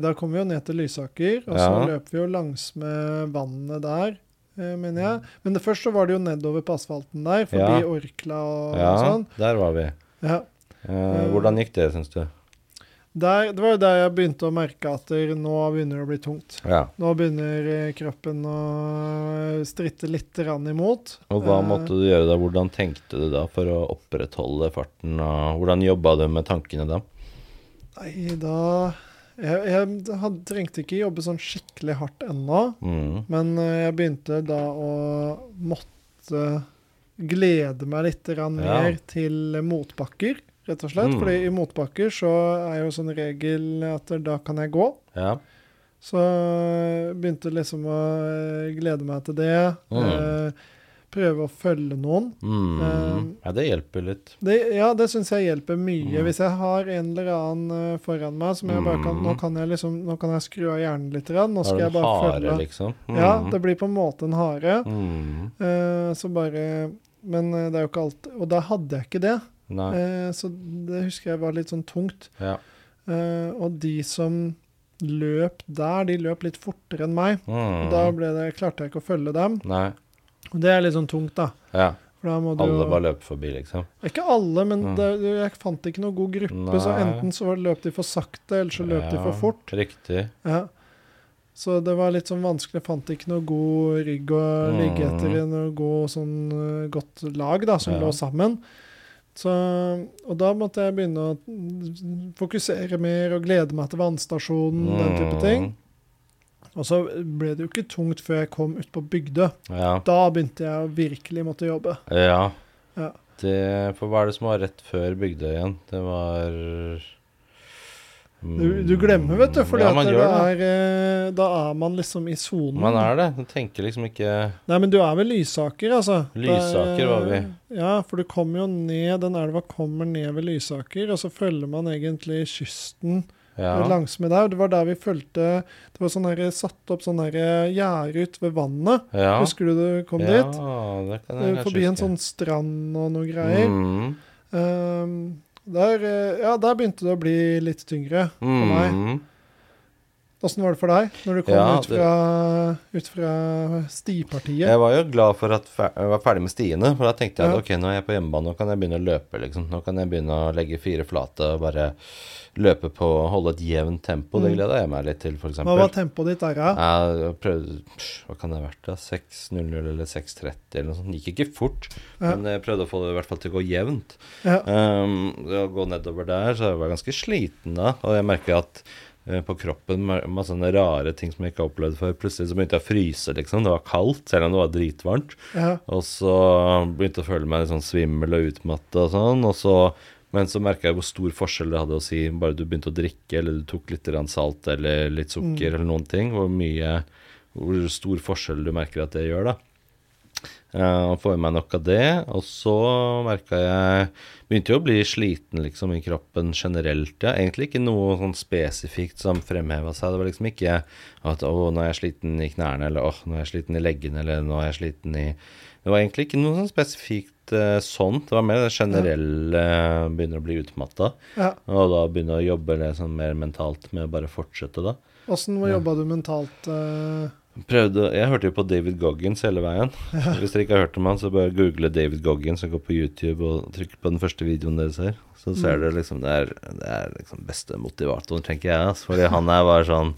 Da kom vi jo ned til Lysaker, og så Ja. løp vi jo langs med vannet der, mener jeg. Men det først så var det jo nedover på asfalten der, forbi Ja. Orkla og, Ja, og sånn. der var vi. Ja. Eh, hvordan gikk det, syns du? Der, det var jo der jeg begynte å merke at nå begynner det å bli tungt. Ja. Nå begynner eh, kroppen å stritte litt rann imot. Og hva Eh, måtte du gjøre da? Hvordan tenkte du da for å opprettholde farten? Og hvordan jobba du med tankene da? Nei, da Jeg, jeg hadde, trengte ikke jobbe sånn skikkelig hardt ennå, Mm. men eh, jeg begynte da å måtte glede meg litt mer Ja. til motbakker, rett og slett. Mm. Fordi i motbakker så er jo sånn regel at da kan jeg gå. Ja. Så begynte liksom å eh, glede meg til det. Mm. Eh, prøve å følge noen. Mm. Eh, ja, det hjelper litt. Det, ja, det syns jeg hjelper mye. Mm. Hvis jeg har en eller annen eh, foran meg som jeg bare kan Mm. Nå kan jeg liksom Nå kan jeg skru av hjernen litt. Nå skal jeg bare hare, følge. liksom? Ja, Mm. det blir på en måte en hare. Mm. Eh, så bare Men eh, det er jo ikke alt Og da hadde jeg ikke det. Nei. Eh, så det husker jeg var litt sånn tungt. Ja. Eh, og de som løp der, de løp litt fortere enn meg. Mm. Og da det, klarte jeg ikke å følge dem. Nei. Og det er litt sånn tungt, da. Ja. Alle jo bare løper forbi, liksom. Ikke alle, men Mm. det, jeg fant ikke noen god gruppe. Så enten så løp de for sakte, eller så løp de for fort. Riktig. Ja. Så det var litt sånn vanskelig. Jeg fant ikke noe god rygg å Mm. ligge etter i noe god, sånn eh, godt lag da, som Ja. lå sammen. Så, og da måtte jeg begynne å mm, fokusere mer og glede meg til vannstasjonen, den type ting. Mm. Og så ble det jo ikke tungt før jeg kom ut på Bygdø. Ja. Da begynte jeg å virkelig måtte jobbe. ja. Ja. Det, for hva er det som var rett før Bygdøy igjen? Det var Du, du glemmer, vet du, for ja, det eh, da er man liksom i sonen. Man er det. Du tenker liksom ikke Nei, men du er ved Lysaker, altså. Lysaker er- var vi. Ja, for du kommer jo ned Den elva kommer ned ved Lysaker, og så følger man egentlig kysten Ja. langsmed der. Det var der vi fulgte Det var sånn her, satt opp sånn gjerde ut ved vannet. ja. Husker du du kom ja, dit? det kan Eh, jeg Forbi en sånn strand og noe greier. Mm. Ehm, der, eh, ja, der begynte det å bli litt tyngre for meg. Mm. Åssen var det for deg når du kom Ja, ut, fra, ut fra stipartiet? Jeg var jo glad for at jeg var ferdig med stiene, for da tenkte jeg Ja. at ok, nå er jeg på hjemmebane, nå kan jeg begynne å løpe, liksom. Nå kan jeg begynne å legge fire flate og bare løpe på og holde et jevnt tempo. Det Mm. gleda jeg meg litt til, f.eks. Hva var tempoet ditt der, da? Jeg prøvde Hva kan det ha vært, da? 6.00 eller 6.30 eller noe sånt. Det gikk ikke fort, Ja. men jeg prøvde å få det i hvert fall til å gå jevnt. Ja. Um, å gå nedover der, så jeg var ganske sliten da. Og jeg merker at på kroppen ma- masse sånne rare ting som jeg ikke har opplevd før. Plutselig så begynte jeg å fryse, liksom. Det var kaldt, selv om det var dritvarmt. Ja. Og så begynte jeg å føle meg litt sånn svimmel og utmatta og sånn. Og så, men så merka jeg hvor stor forskjell det hadde å si bare du begynte å drikke, eller du tok litt salt eller litt sukker Mm. eller noen ting. Hvor mye Hvor stor forskjell du merker at det gjør, da. Uh, får i meg nok av det. Og så merka jeg Begynte jo å bli sliten liksom i kroppen generelt. Ja. Egentlig ikke noe sånn spesifikt som fremheva seg. Det var liksom ikke at å, nå er jeg sliten i knærne, eller åh, nå er jeg sliten i leggene, eller nå er jeg sliten i Det var egentlig ikke noe sånn spesifikt uh, sånt. Det var mer det generelle uh, begynner å bli utmatta. ja. Og da begynne å jobbe sånn mer mentalt med å bare fortsette, da. Åssen Ja. du mentalt? eh? Prøvde, jeg hørte jo på David Goggins hele veien. (laughs) Hvis dere ikke har hørt om han, så bare google David Goggins og gå på YouTube og trykk på den første videoen dere ser. Så ser Mm. dere liksom Det er, det er liksom beste motivatoren, tenker jeg. Altså, fordi han er bare sånn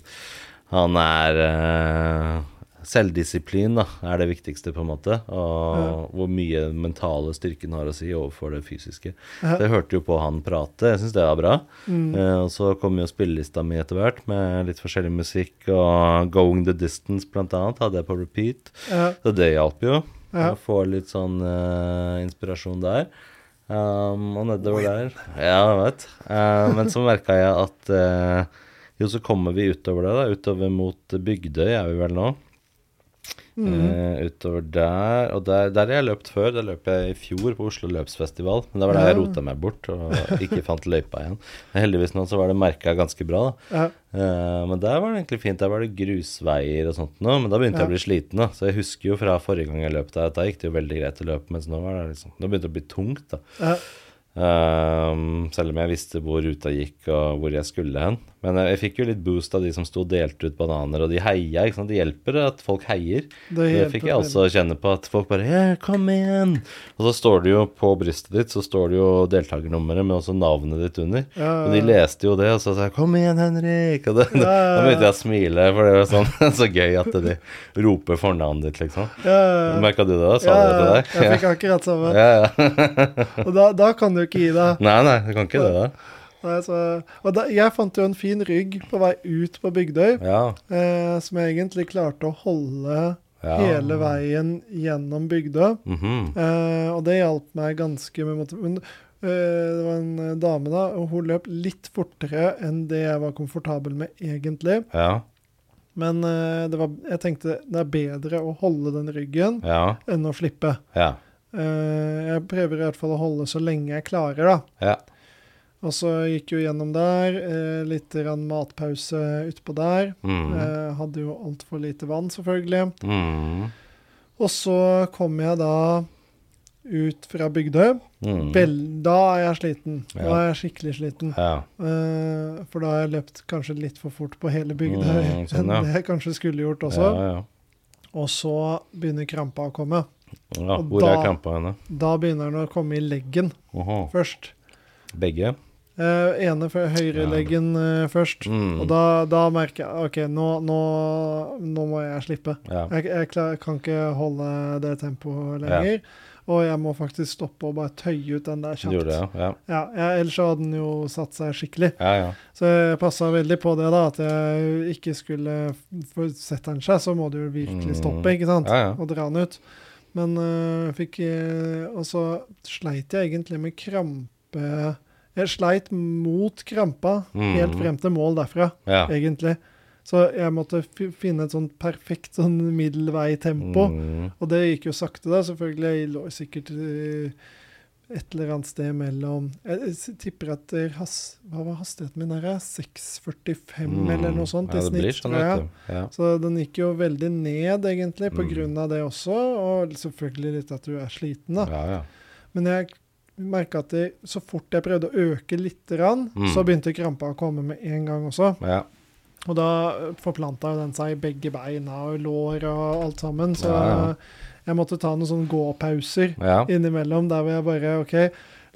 Han er eh, Selvdisiplin da, er det viktigste, på en måte. Og hvor mye mentale styrken har å si overfor det fysiske. Ja. Det hørte jo på han prate. Jeg syns det var bra. Mm. Eh, og så kom jo spillelista mi etter hvert med litt forskjellig musikk, og Going the Distance blant annet hadde jeg på repeat. Ja. Så det hjalp jo. Ja. Å få litt sånn eh, inspirasjon der. Um, og nedover der Ja, jeg vet. Uh, men så merka jeg at eh, Jo, så kommer vi utover det, da. Utover mot Bygdøy er vi vel nå. Mm. Eh, utover der Og der, der har jeg løpt før. Der løp jeg i fjor på Oslo løpsfestival. Men da var det jeg rota meg bort og ikke fant løypa igjen. Men heldigvis nå så var det merka ganske bra, da. Ja. Uh, men der var det egentlig fint. Der var det grusveier og sånt nå. Men da begynte Ja. jeg å bli sliten, da. Så jeg husker jo fra forrige gang jeg løp der, at da gikk det jo veldig greit å løpe. Mens nå var det liksom Nå begynte det å bli tungt, da. Ehm, selv om jeg visste hvor ruta gikk og hvor jeg skulle hen. Men jeg, jeg fikk jo litt boost av de som sto og delte ut bananer, og de heia. ikke sant? Det hjelper at folk heier. Det Det fikk jeg også kjenne på, at folk bare Ja, kom igjen! Og så står det jo på brystet ditt så står det jo deltakernummeret, men også navnet ditt under. Ja, Og de leste jo det, og så sa jeg 'Kom igjen, Henrik!' Og det, Ja, da begynte jeg å smile, for det var sånn, (laughs) så gøy at de roper fornavnet ditt, liksom. ja. Merka du det? Sa ja, de det til deg? Jeg fikk akkurat samme. Ja, ja. (laughs) Og da, da kan du ikke gi deg. Nei, nei, du kan ikke det, da. Nei, så, og da, jeg fant jo en fin rygg på vei ut på Bygdøy, Ja. eh, som jeg egentlig klarte å holde ja. hele veien gjennom Bygdøy. Mhm. Eh, og det hjalp meg ganske med. Men, eh, det var en eh, dame, da, og hun løp litt fortere enn det jeg var komfortabel med egentlig. Ja. Men eh, det var, jeg tenkte det er bedre å holde den ryggen enn å slippe. Ja. Eh, jeg prøver i hvert fall å holde så lenge jeg klarer, da. Ja. Og så gikk jo gjennom der. Eh, litt matpause utpå der. Mm. Eh, hadde jo altfor lite vann, selvfølgelig. Mm. Og så kom jeg da ut fra Bygdøy. Mm. Da er jeg sliten. Da er jeg skikkelig sliten. Ja. Uh, for da har jeg løpt kanskje litt for fort på hele Bygdøy Mm, sånn, enn (laughs) det jeg kanskje skulle gjort også. Ja, ja. Og så begynner krampa å komme. Ja. Hvor da- er krampa henne? Da begynner den å komme i leggen Oho. først. Begge? Eh, ene for høyreleggen eh, først. Mm. Og da, da merker jeg OK, nå, nå, nå må jeg slippe. Ja. Jeg, jeg klar, kan ikke holde det tempoet Ja. lenger. Og jeg må faktisk stoppe og bare tøye ut den der kjapt. gjorde det, ja. Ja, jeg, ellers hadde den jo satt seg skikkelig. Ja, ja. Så jeg passa veldig på det, da. At jeg ikke skulle setter den seg, så må du jo virkelig stoppe, ikke sant? Mm. Ja, ja. Og dra den ut. Men øh, fikk Og så sleit jeg egentlig med krampe Jeg sleit mot krampa helt Mhm. frem til mål derfra, ja. egentlig. Så jeg måtte fi- finne et sånt perfekt sånn middelveitempo. Mm. Og det gikk jo sakte, da. Selvfølgelig. Jeg lå sikkert øh, et eller annet sted mellom Jeg tipper at has, Hva var hastigheten min der? 6,45 eller noe sånt Mm. ja, det blir snitt, sånn. Ja. Så den gikk jo veldig ned, egentlig, på Mm. det også. Og selvfølgelig litt at du er sliten, da. ja, ja. Men jeg merka at jeg, så fort jeg prøvde å øke lite grann, Mm. så begynte krampa å komme med en gang også. ja. Og da forplanta den seg i begge beina og lår og alt sammen. Så ja. Jeg måtte ta noen sånne gåpauser ja. innimellom der hvor jeg bare OK,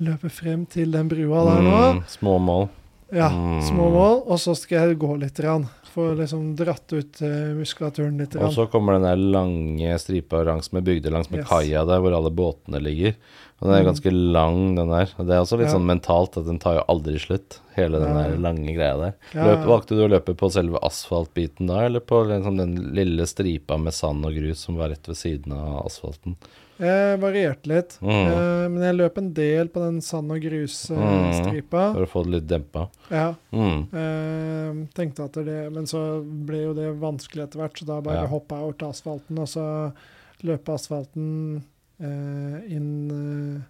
løper frem til den brua der nå. Mm, små mål. Ja, Mm. små mål. Og så skal jeg gå litt. Rann. Få liksom dratt ut eh, muskulaturen litt. Og så kommer den der lange stripa langs med bygde langs med Yes. kaia der hvor alle båtene ligger. Og den er Mm. ganske lang, den der. Og det er også litt Ja. sånn mentalt at den tar jo aldri slutt, hele den Ja. der lange greia der. Ja, Løp, valgte du å løpe på selve asfaltbiten da, eller på liksom den lille stripa med sand og grus som var rett ved siden av asfalten? Jeg varierte litt. Mm. Eh, men jeg løp en del på den sand- og grusstripa. For å få det litt dempa. ja. Mm. Eh, tenkte at det Men så ble jo det vanskelig etter hvert, så da bare Ja. hoppa jeg over til asfalten, og så løpe asfalten eh, inn,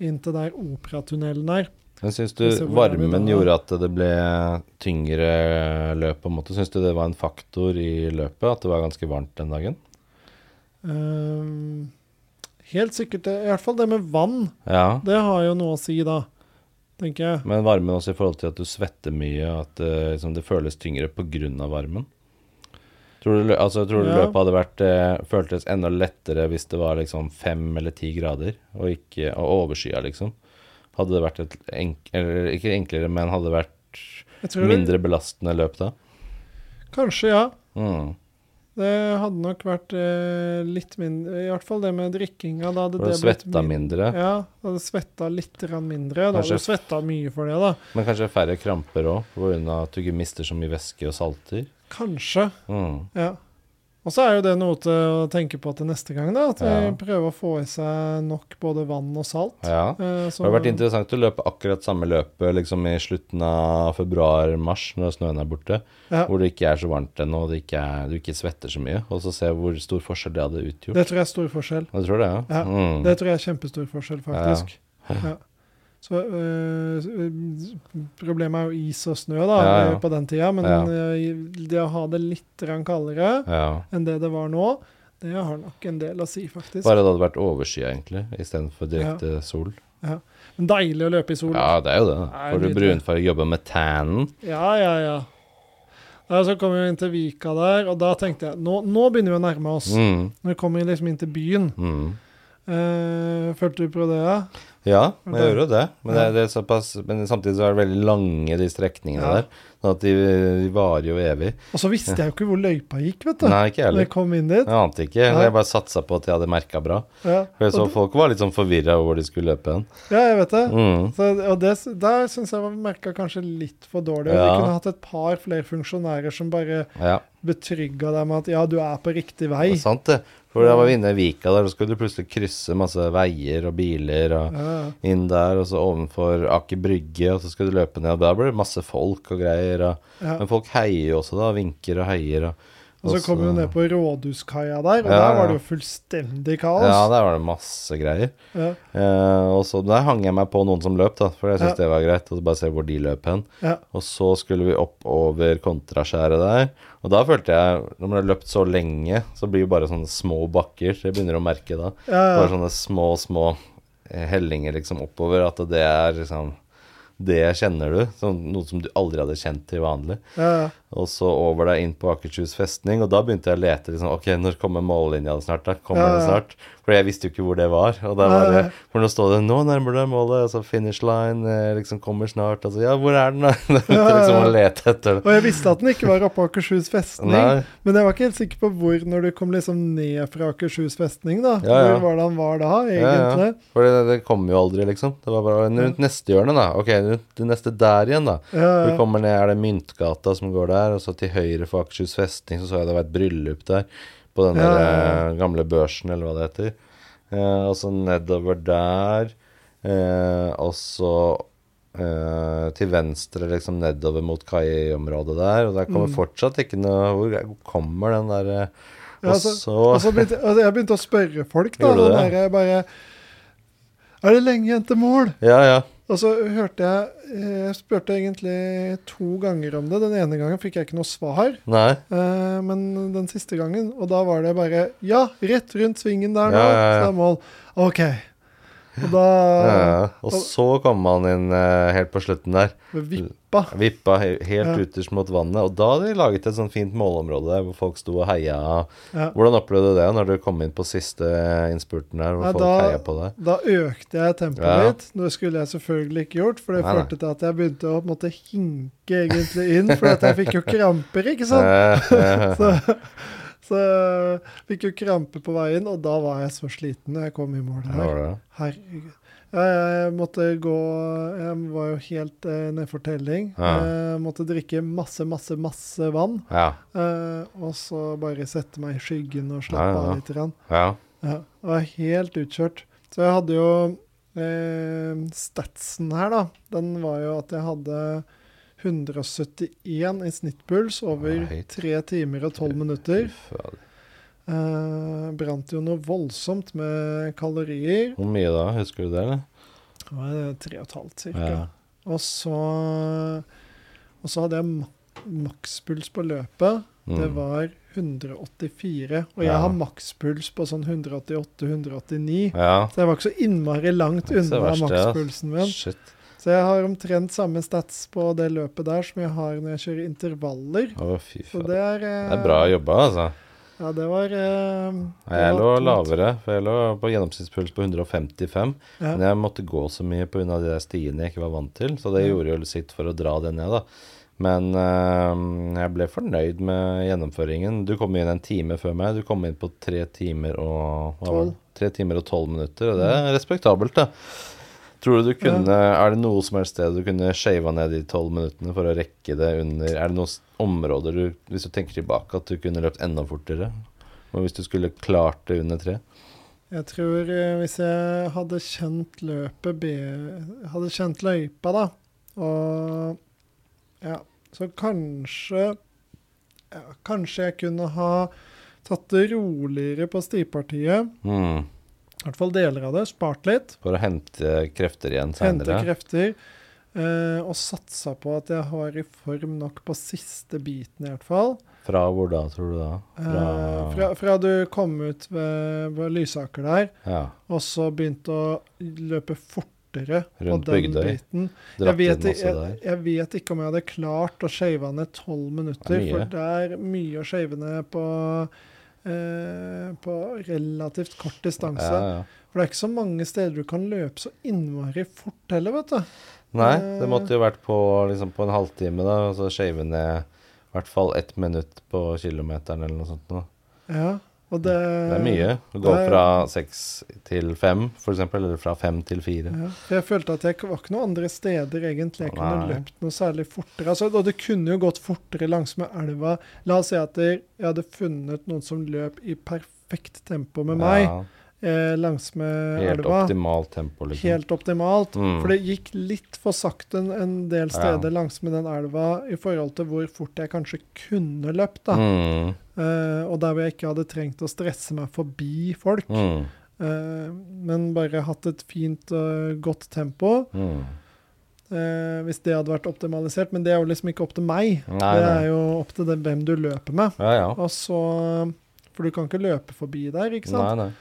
eh, inn til der operatunnelen er. Men syns du varmen gjorde at det ble tyngre løp, på en måte? Syns du det var en faktor i løpet, at det var ganske varmt den dagen? Eh, helt sikkert det. I hvert fall det med vann. Ja. Det har jo noe å si, da. Tenker jeg. Men varmen også i forhold til at du svetter mye, at uh, liksom, det føles tyngre pga. varmen? Tror du, altså, tror du Ja. løpet hadde vært uh, føltes enda lettere hvis det var liksom fem eller ti grader, og ikke og overskya, liksom? Hadde det vært et enk... Eller ikke enklere, men hadde det vært mindre belastende løp da? kanskje, ja. Mm. Det hadde nok vært eh, litt mindre I hvert fall det med drikkinga. Da hadde det svetta mindre, Ja, da hadde svetta litt mindre. Da hadde Kanskje- du svetta mye for det, da. men kanskje færre kramper òg, pga. at du ikke mister så mye væske og salter? Kanskje. Mm. Ja. Og så er jo det noe til å tenke på til neste gang, da. At vi Ja. prøver å få i seg nok både vann og salt. Ja. Eh, Det har vært interessant å løpe akkurat samme løpet liksom i slutten av februar-mars, når snøen er borte, Ja, hvor det ikke er så varmt ennå, og det ikke er, du ikke svetter så mye, og så se hvor stor forskjell det hadde utgjort. det tror jeg er stor forskjell. Det tror det, ja. Ja, Mm. Det tror jeg er kjempestor forskjell, faktisk. Ja. Så øh, Problemet er jo is og snø da, Ja, ja. på den tida, men Ja. øh, det å ha det litt kaldere enn det det var nå, det har nok en del å si, faktisk. Bare det hadde vært overskya, egentlig, istedenfor direkte sol. Men deilig å løpe i sol. Ja, det er jo det. Får du brunfarge, jobbe med tannen. Ja, ja, ja. Ja, så kom vi inn til Vika der, og da tenkte jeg nå, nå begynner vi å nærme oss. Mm. Når vi kommer liksom inn til byen. Mm. Uh, følte du på det? Ja? Ja, Det- gjør jo det. Men, det, det såpass, men samtidig så er det veldig lange, de strekningene Ja. der. Sånn at de, de varer jo evig. Og så visste jeg jo ikke hvor løypa gikk, vet du. Nei, ikke heller. Når jeg kom inn dit. Jeg ante ikke. Nei. Jeg bare satsa på at jeg hadde merka bra. Ja, For jeg så og, folk var litt sånn forvirra over hvor de skulle løpe hen. ja jeg vet det. Mm. Så, og det, der syns jeg var merka kanskje litt for dårlig. Ja. Vi kunne hatt et par flere funksjonærer som bare Ja, betrygga deg med at ja, du er på riktig vei. det er sant det. For da var vi inne i Vika der, så skulle du plutselig krysse masse veier og biler og Ja, inn der, og så ovenfor Aker Brygge, og så skulle du løpe ned. Og der ble det masse folk og greier. Og, ja. men folk heier jo også, da. Vinker og heier. Og, Og så kom vi jo ned på Rådhuskaia der, og Ja, der var det jo fullstendig kaos. Ja, der var det masse greier. Ja, Eh, og så Der hang jeg meg på noen som løp, da, for jeg syntes Ja. det var greit. Og så bare se hvor de løp hen. ja, Og så skulle vi opp over kontraskjæret der. Og da følte jeg, når man har løpt så lenge, så blir det bare sånne små bakker. Jeg begynner å merke da. ja, Bare sånne små, små eh, hellinger liksom oppover. At det er liksom Det kjenner du. Sånn, noe som du aldri hadde kjent til vanlig. ja, ja. Og så over deg inn på Akershus festning. Og da begynte jeg å lete. liksom, Ok, når kommer mållinja snart? da? Kommer Ja, den snart? For jeg visste jo ikke hvor det var. Og da var det, For nå står det 'Nå nærmer du deg målet', altså 'finish line eh, liksom kommer snart'. Altså ja, hvor er den, da? (laughs) Ja, ja, liksom å lete etter det. Og jeg visste at den ikke var oppe på Akershus festning, Nei. men jeg var ikke helt sikker på hvor når du kom liksom ned fra Akershus festning, da. Ja, ja. Hvor var det han var da, Ja, ja. egentlig? For det, det kom jo aldri, liksom. Det var bare rundt neste hjørne, da. Ok, rundt det neste der igjen, da. Ja, Du kommer ned, er det Myntgata som går der, og så til høyre for Akershus festning, så så jeg det var et bryllup der. På den Ja, der eh, gamle børsen, eller hva det heter. Eh, og så nedover der, eh, og så eh, til venstre, liksom nedover mot kaiområdet der. Og der kommer Mm. fortsatt ikke noe Hvor kommer den der eh, Ja, altså- så Og så begynte, altså jeg begynte å spørre folk, da. Der, bare Er det lenge igjen til mål? Ja, ja. Og så hørte jeg eh, Jeg spurte egentlig to ganger om det. Den ene gangen fikk jeg ikke noe svar. Nei. Eh, men den siste gangen Og da var det bare Ja, rett rundt svingen der nå, Ja, ja, ja. så er mål. OK. Og da Ja, ja. Og så kommer man inn eh, helt på slutten der. Vippa. Vippa helt Ja. ytterst mot vannet. Og da hadde de laget et sånt fint målområde der hvor folk sto og heia. Ja. Hvordan opplevde du det når du kom inn på siste innspurten der, hvor Ja, folk da- heia på deg? Da økte jeg tempoet litt. Det skulle jeg selvfølgelig ikke gjort, for det Nei, førte til at jeg begynte å måtte hinke egentlig inn, for jeg fikk jo kramper, ikke sant? (laughs) Så, så jeg fikk jo krampe på veien, og da var jeg så sliten når jeg kom i mål her. Herregud. Ja, jeg måtte gå Jeg var jo helt eh, nedfor telling. Ja. Jeg måtte drikke masse, masse, masse vann. Ja. Eh, og så bare sette meg i skyggen og slappe Ja, av litt. Rann. ja. Ja, var helt utkjørt. Så jeg hadde jo eh, Statsen her, da. Den var jo at jeg hadde 171 i snittpuls over Ja, 3 timer og 12 minutter. Fy fader. Eh, brant jo noe voldsomt med kalorier. Hvor mye da? Husker du det, eller? Det var 3,5 cirka. Ja. Og så Og så hadde jeg ma makspuls på løpet. Det Mm. var 184. Og jeg Ja. har makspuls på sånn 188-189. Ja. Så jeg var ikke så innmari langt Det unna makspulsen min. Shit. Så jeg har omtrent samme stats på det løpet der som jeg har når jeg kjører intervaller. Å, fy faen. det er Det er bra jobba, altså. Ja, det var eh, Jeg lå var lavere, for jeg lå på gjennomsnittspuls på 155. Ja. Men jeg måtte gå så mye pga. de der stiene jeg ikke var vant til, så det Ja. gjorde jo sitt for å dra det ned, da. Men øhm, jeg ble fornøyd med gjennomføringen. Du kom inn en time før meg. Du kom inn på tre timer og? Tolv. Tre timer og tolv minutter, og det er respektabelt, da. Tror du du kunne Er det noe som helst sted du kunne shava ned de tolv minuttene for å rekke det under Er det noen områder du, hvis du tenker tilbake, at du kunne løpt enda fortere? Og hvis du skulle klart det under tre? Jeg tror eh, hvis jeg hadde kjent løpet Hadde kjent løypa, da, og Ja, så kanskje ja, Kanskje jeg kunne ha tatt det roligere på stipartiet. Mm. I hvert fall deler av det. Spart litt. For å hente krefter igjen Hente krefter. Eh, og satsa på at jeg har i form nok på siste biten, i hvert fall. Fra hvor da, tror du da? Eh, fra, fra du kom ut ved, ved Lysaker der, Ja. og så begynte å løpe fortere Rundt på den Bygdøy. biten. Jeg vet, jeg, jeg vet ikke om jeg hadde klart å shave ned tolv minutter, er for det er mye å shave ned på, eh, på relativt kort distanse. Ja, ja. For det er ikke så mange steder du kan løpe så innmari fort heller, vet du. Nei, Eh. det måtte jo vært på, liksom, på en halvtime, da. Og så shave ned i hvert fall ett minutt på kilometeren eller noe sånt. Da. Ja, det, Det er mye. Å gå fra seks til fem, eksempel, eller fra fem til fire. Ja, jeg følte at jeg var ikke noen andre steder egentlig jeg kunne Nei. løpt noe særlig fortere. Altså, og det kunne jo gått fortere langsmed elva. La oss si at jeg hadde funnet noen som løp i perfekt tempo med meg Ja, eh, langsmed helt elva. optimalt tempo, liksom. Helt optimalt. Mm. For det gikk litt for sakte en, del Ja. steder langsmed den elva i forhold til hvor fort jeg kanskje kunne løpt. da. Mm, Eh, og der hvor jeg ikke hadde trengt å stresse meg forbi folk. mm, Eh, men bare hatt et fint og godt tempo. mm. Eh, hvis det hadde vært optimalisert. Men det er jo liksom ikke opp til meg. Nei, det er jo opp til det, hvem du løper med. Ja, ja. Og så, For du kan ikke løpe forbi der, ikke sant? Nei, nei.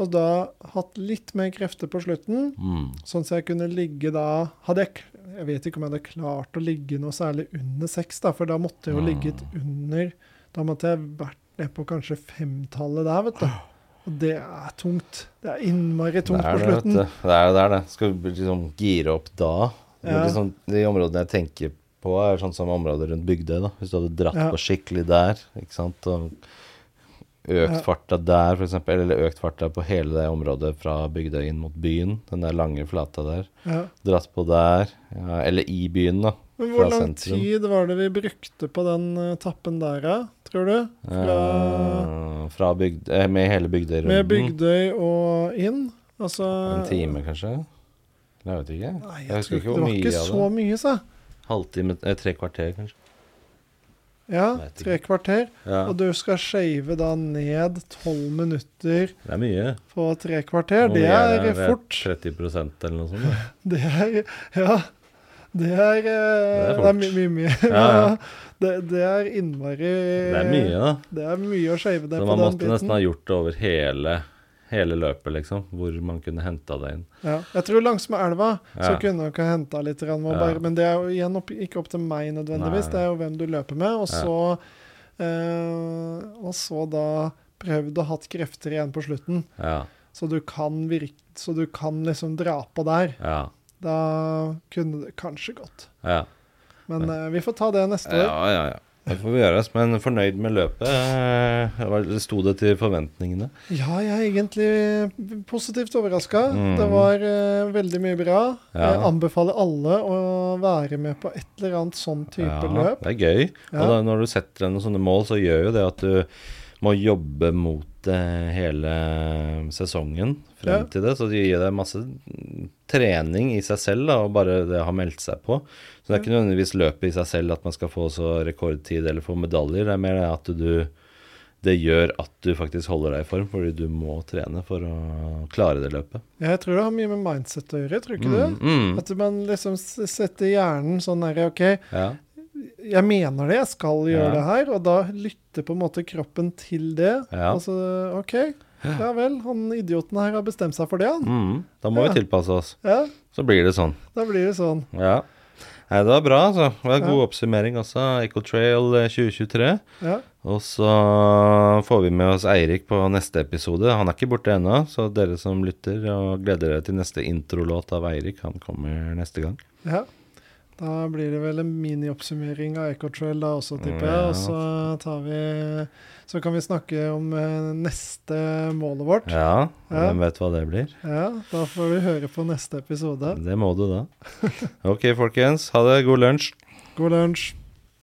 Og da hatt litt mer krefter på slutten, Mm. sånn at jeg kunne ligge da Hadde jeg Jeg vet ikke om jeg hadde klart å ligge noe særlig under seks, da, for da måtte jeg jo Mm. ligget under Da måtte jeg vært nede på kanskje femtallet der, vet du. Og det er tungt. Det er innmari tungt det er på det, vet slutten. du. Det er det, er det. Skal du liksom gire opp da? Ja. Liksom, de områdene jeg tenker på, er sånn som områder rundt Bygdøy. da. Hvis du hadde dratt Ja. på skikkelig der, ikke sant, og økt farta der, eksempel, eller økt farta på hele det området fra Bygdøy inn mot byen, den der lange flata der, Ja. dratt på der, ja, eller i byen, da. Men hvor lang sentrum. tid var det vi brukte på den eh, tappen der, da? Tror du? Fra, ja, fra Bygd, eh, med hele Bygdøy med Bygdøy og inn? Altså En time, kanskje? Jeg vet ikke. Nei, jeg, jeg husker ikke ikke av det var mye ikke så mye, sa Halvtime, eh, tre kvarter, kanskje. Ja, tre kvarter. Ja, Og du skal shave da ned tolv minutter det er mye. på tre kvarter. Hvor Det er fort. 30 eller noe sånt? (laughs) Det er Ja. Det er, eh, det er fort. mye, mye, mye. Ja, ja. (laughs) Det, det er innmari Det er mye, da. Det er mye å shave det Så på man den måtte nesten ha biten. gjort det over hele, hele løpet, liksom. Hvor man kunne henta det inn. Ja. Jeg tror langsmed elva så Ja. kunne dere henta litt, rann, Ja. bare, men det er jo igjen opp, ikke opp til meg nødvendigvis. Nei. Det er jo hvem du løper med. Og så, eh, og så da prøvd å hatt krefter igjen på slutten. Ja. Så du kan virke Så du kan liksom dra på der. Ja. Da kunne det kanskje gått. Ja. Men eh, vi får ta det neste år. Ja, ja, ja. Det får vi gjøre. Men fornøyd med løpet. Eh, Sto det til forventningene? Ja, jeg er egentlig positivt overraska. Mm. Det var uh, veldig mye bra. Ja. Jeg anbefaler alle å være med på et eller annet sånn type ja, løp. Det er gøy. Ja. Og da, når du setter deg noen sånne mål, så gjør jo det at du må jobbe mot det hele sesongen frem Ja. til det. Så det gir deg masse trening i seg selv, da, og bare det å ha meldt seg på. Så det er ikke nødvendigvis løpet i seg selv at man skal få så rekordtid eller få medaljer. Det er mer det at du Det gjør at du faktisk holder deg i form, fordi du må trene for å klare det løpet. Ja, Jeg tror det har mye med mindset å gjøre, tror ikke Mm, du? mm, At man liksom setter hjernen sånn derre OK, ja. Jeg mener det, jeg skal gjøre Ja. det her. Og da lytter på en måte kroppen til det. Ja. Altså OK, ja vel, han idioten her har bestemt seg for det, han. Mm, da må Ja. vi tilpasse oss. Ja, Så blir det sånn. da blir det sånn. Ja. Nei, det var bra, altså. Det var en god oppsummering også. Ecotrail eh, 2023. Ja. Og så får vi med oss Eirik på neste episode. Han er ikke borte ennå, så dere som lytter og gleder dere til neste introlåt av Eirik, han kommer neste gang. ja. Da blir det vel en minioppsummering av Ecotrail da også, tipper jeg. Og så tar vi Så kan vi snakke om eh, neste målet vårt. Ja, Ja. hvem vet hva det blir? Ja, da får vi høre på neste episode. Det må du da. Ok, folkens. Ha det. God lunsj. God lunsj.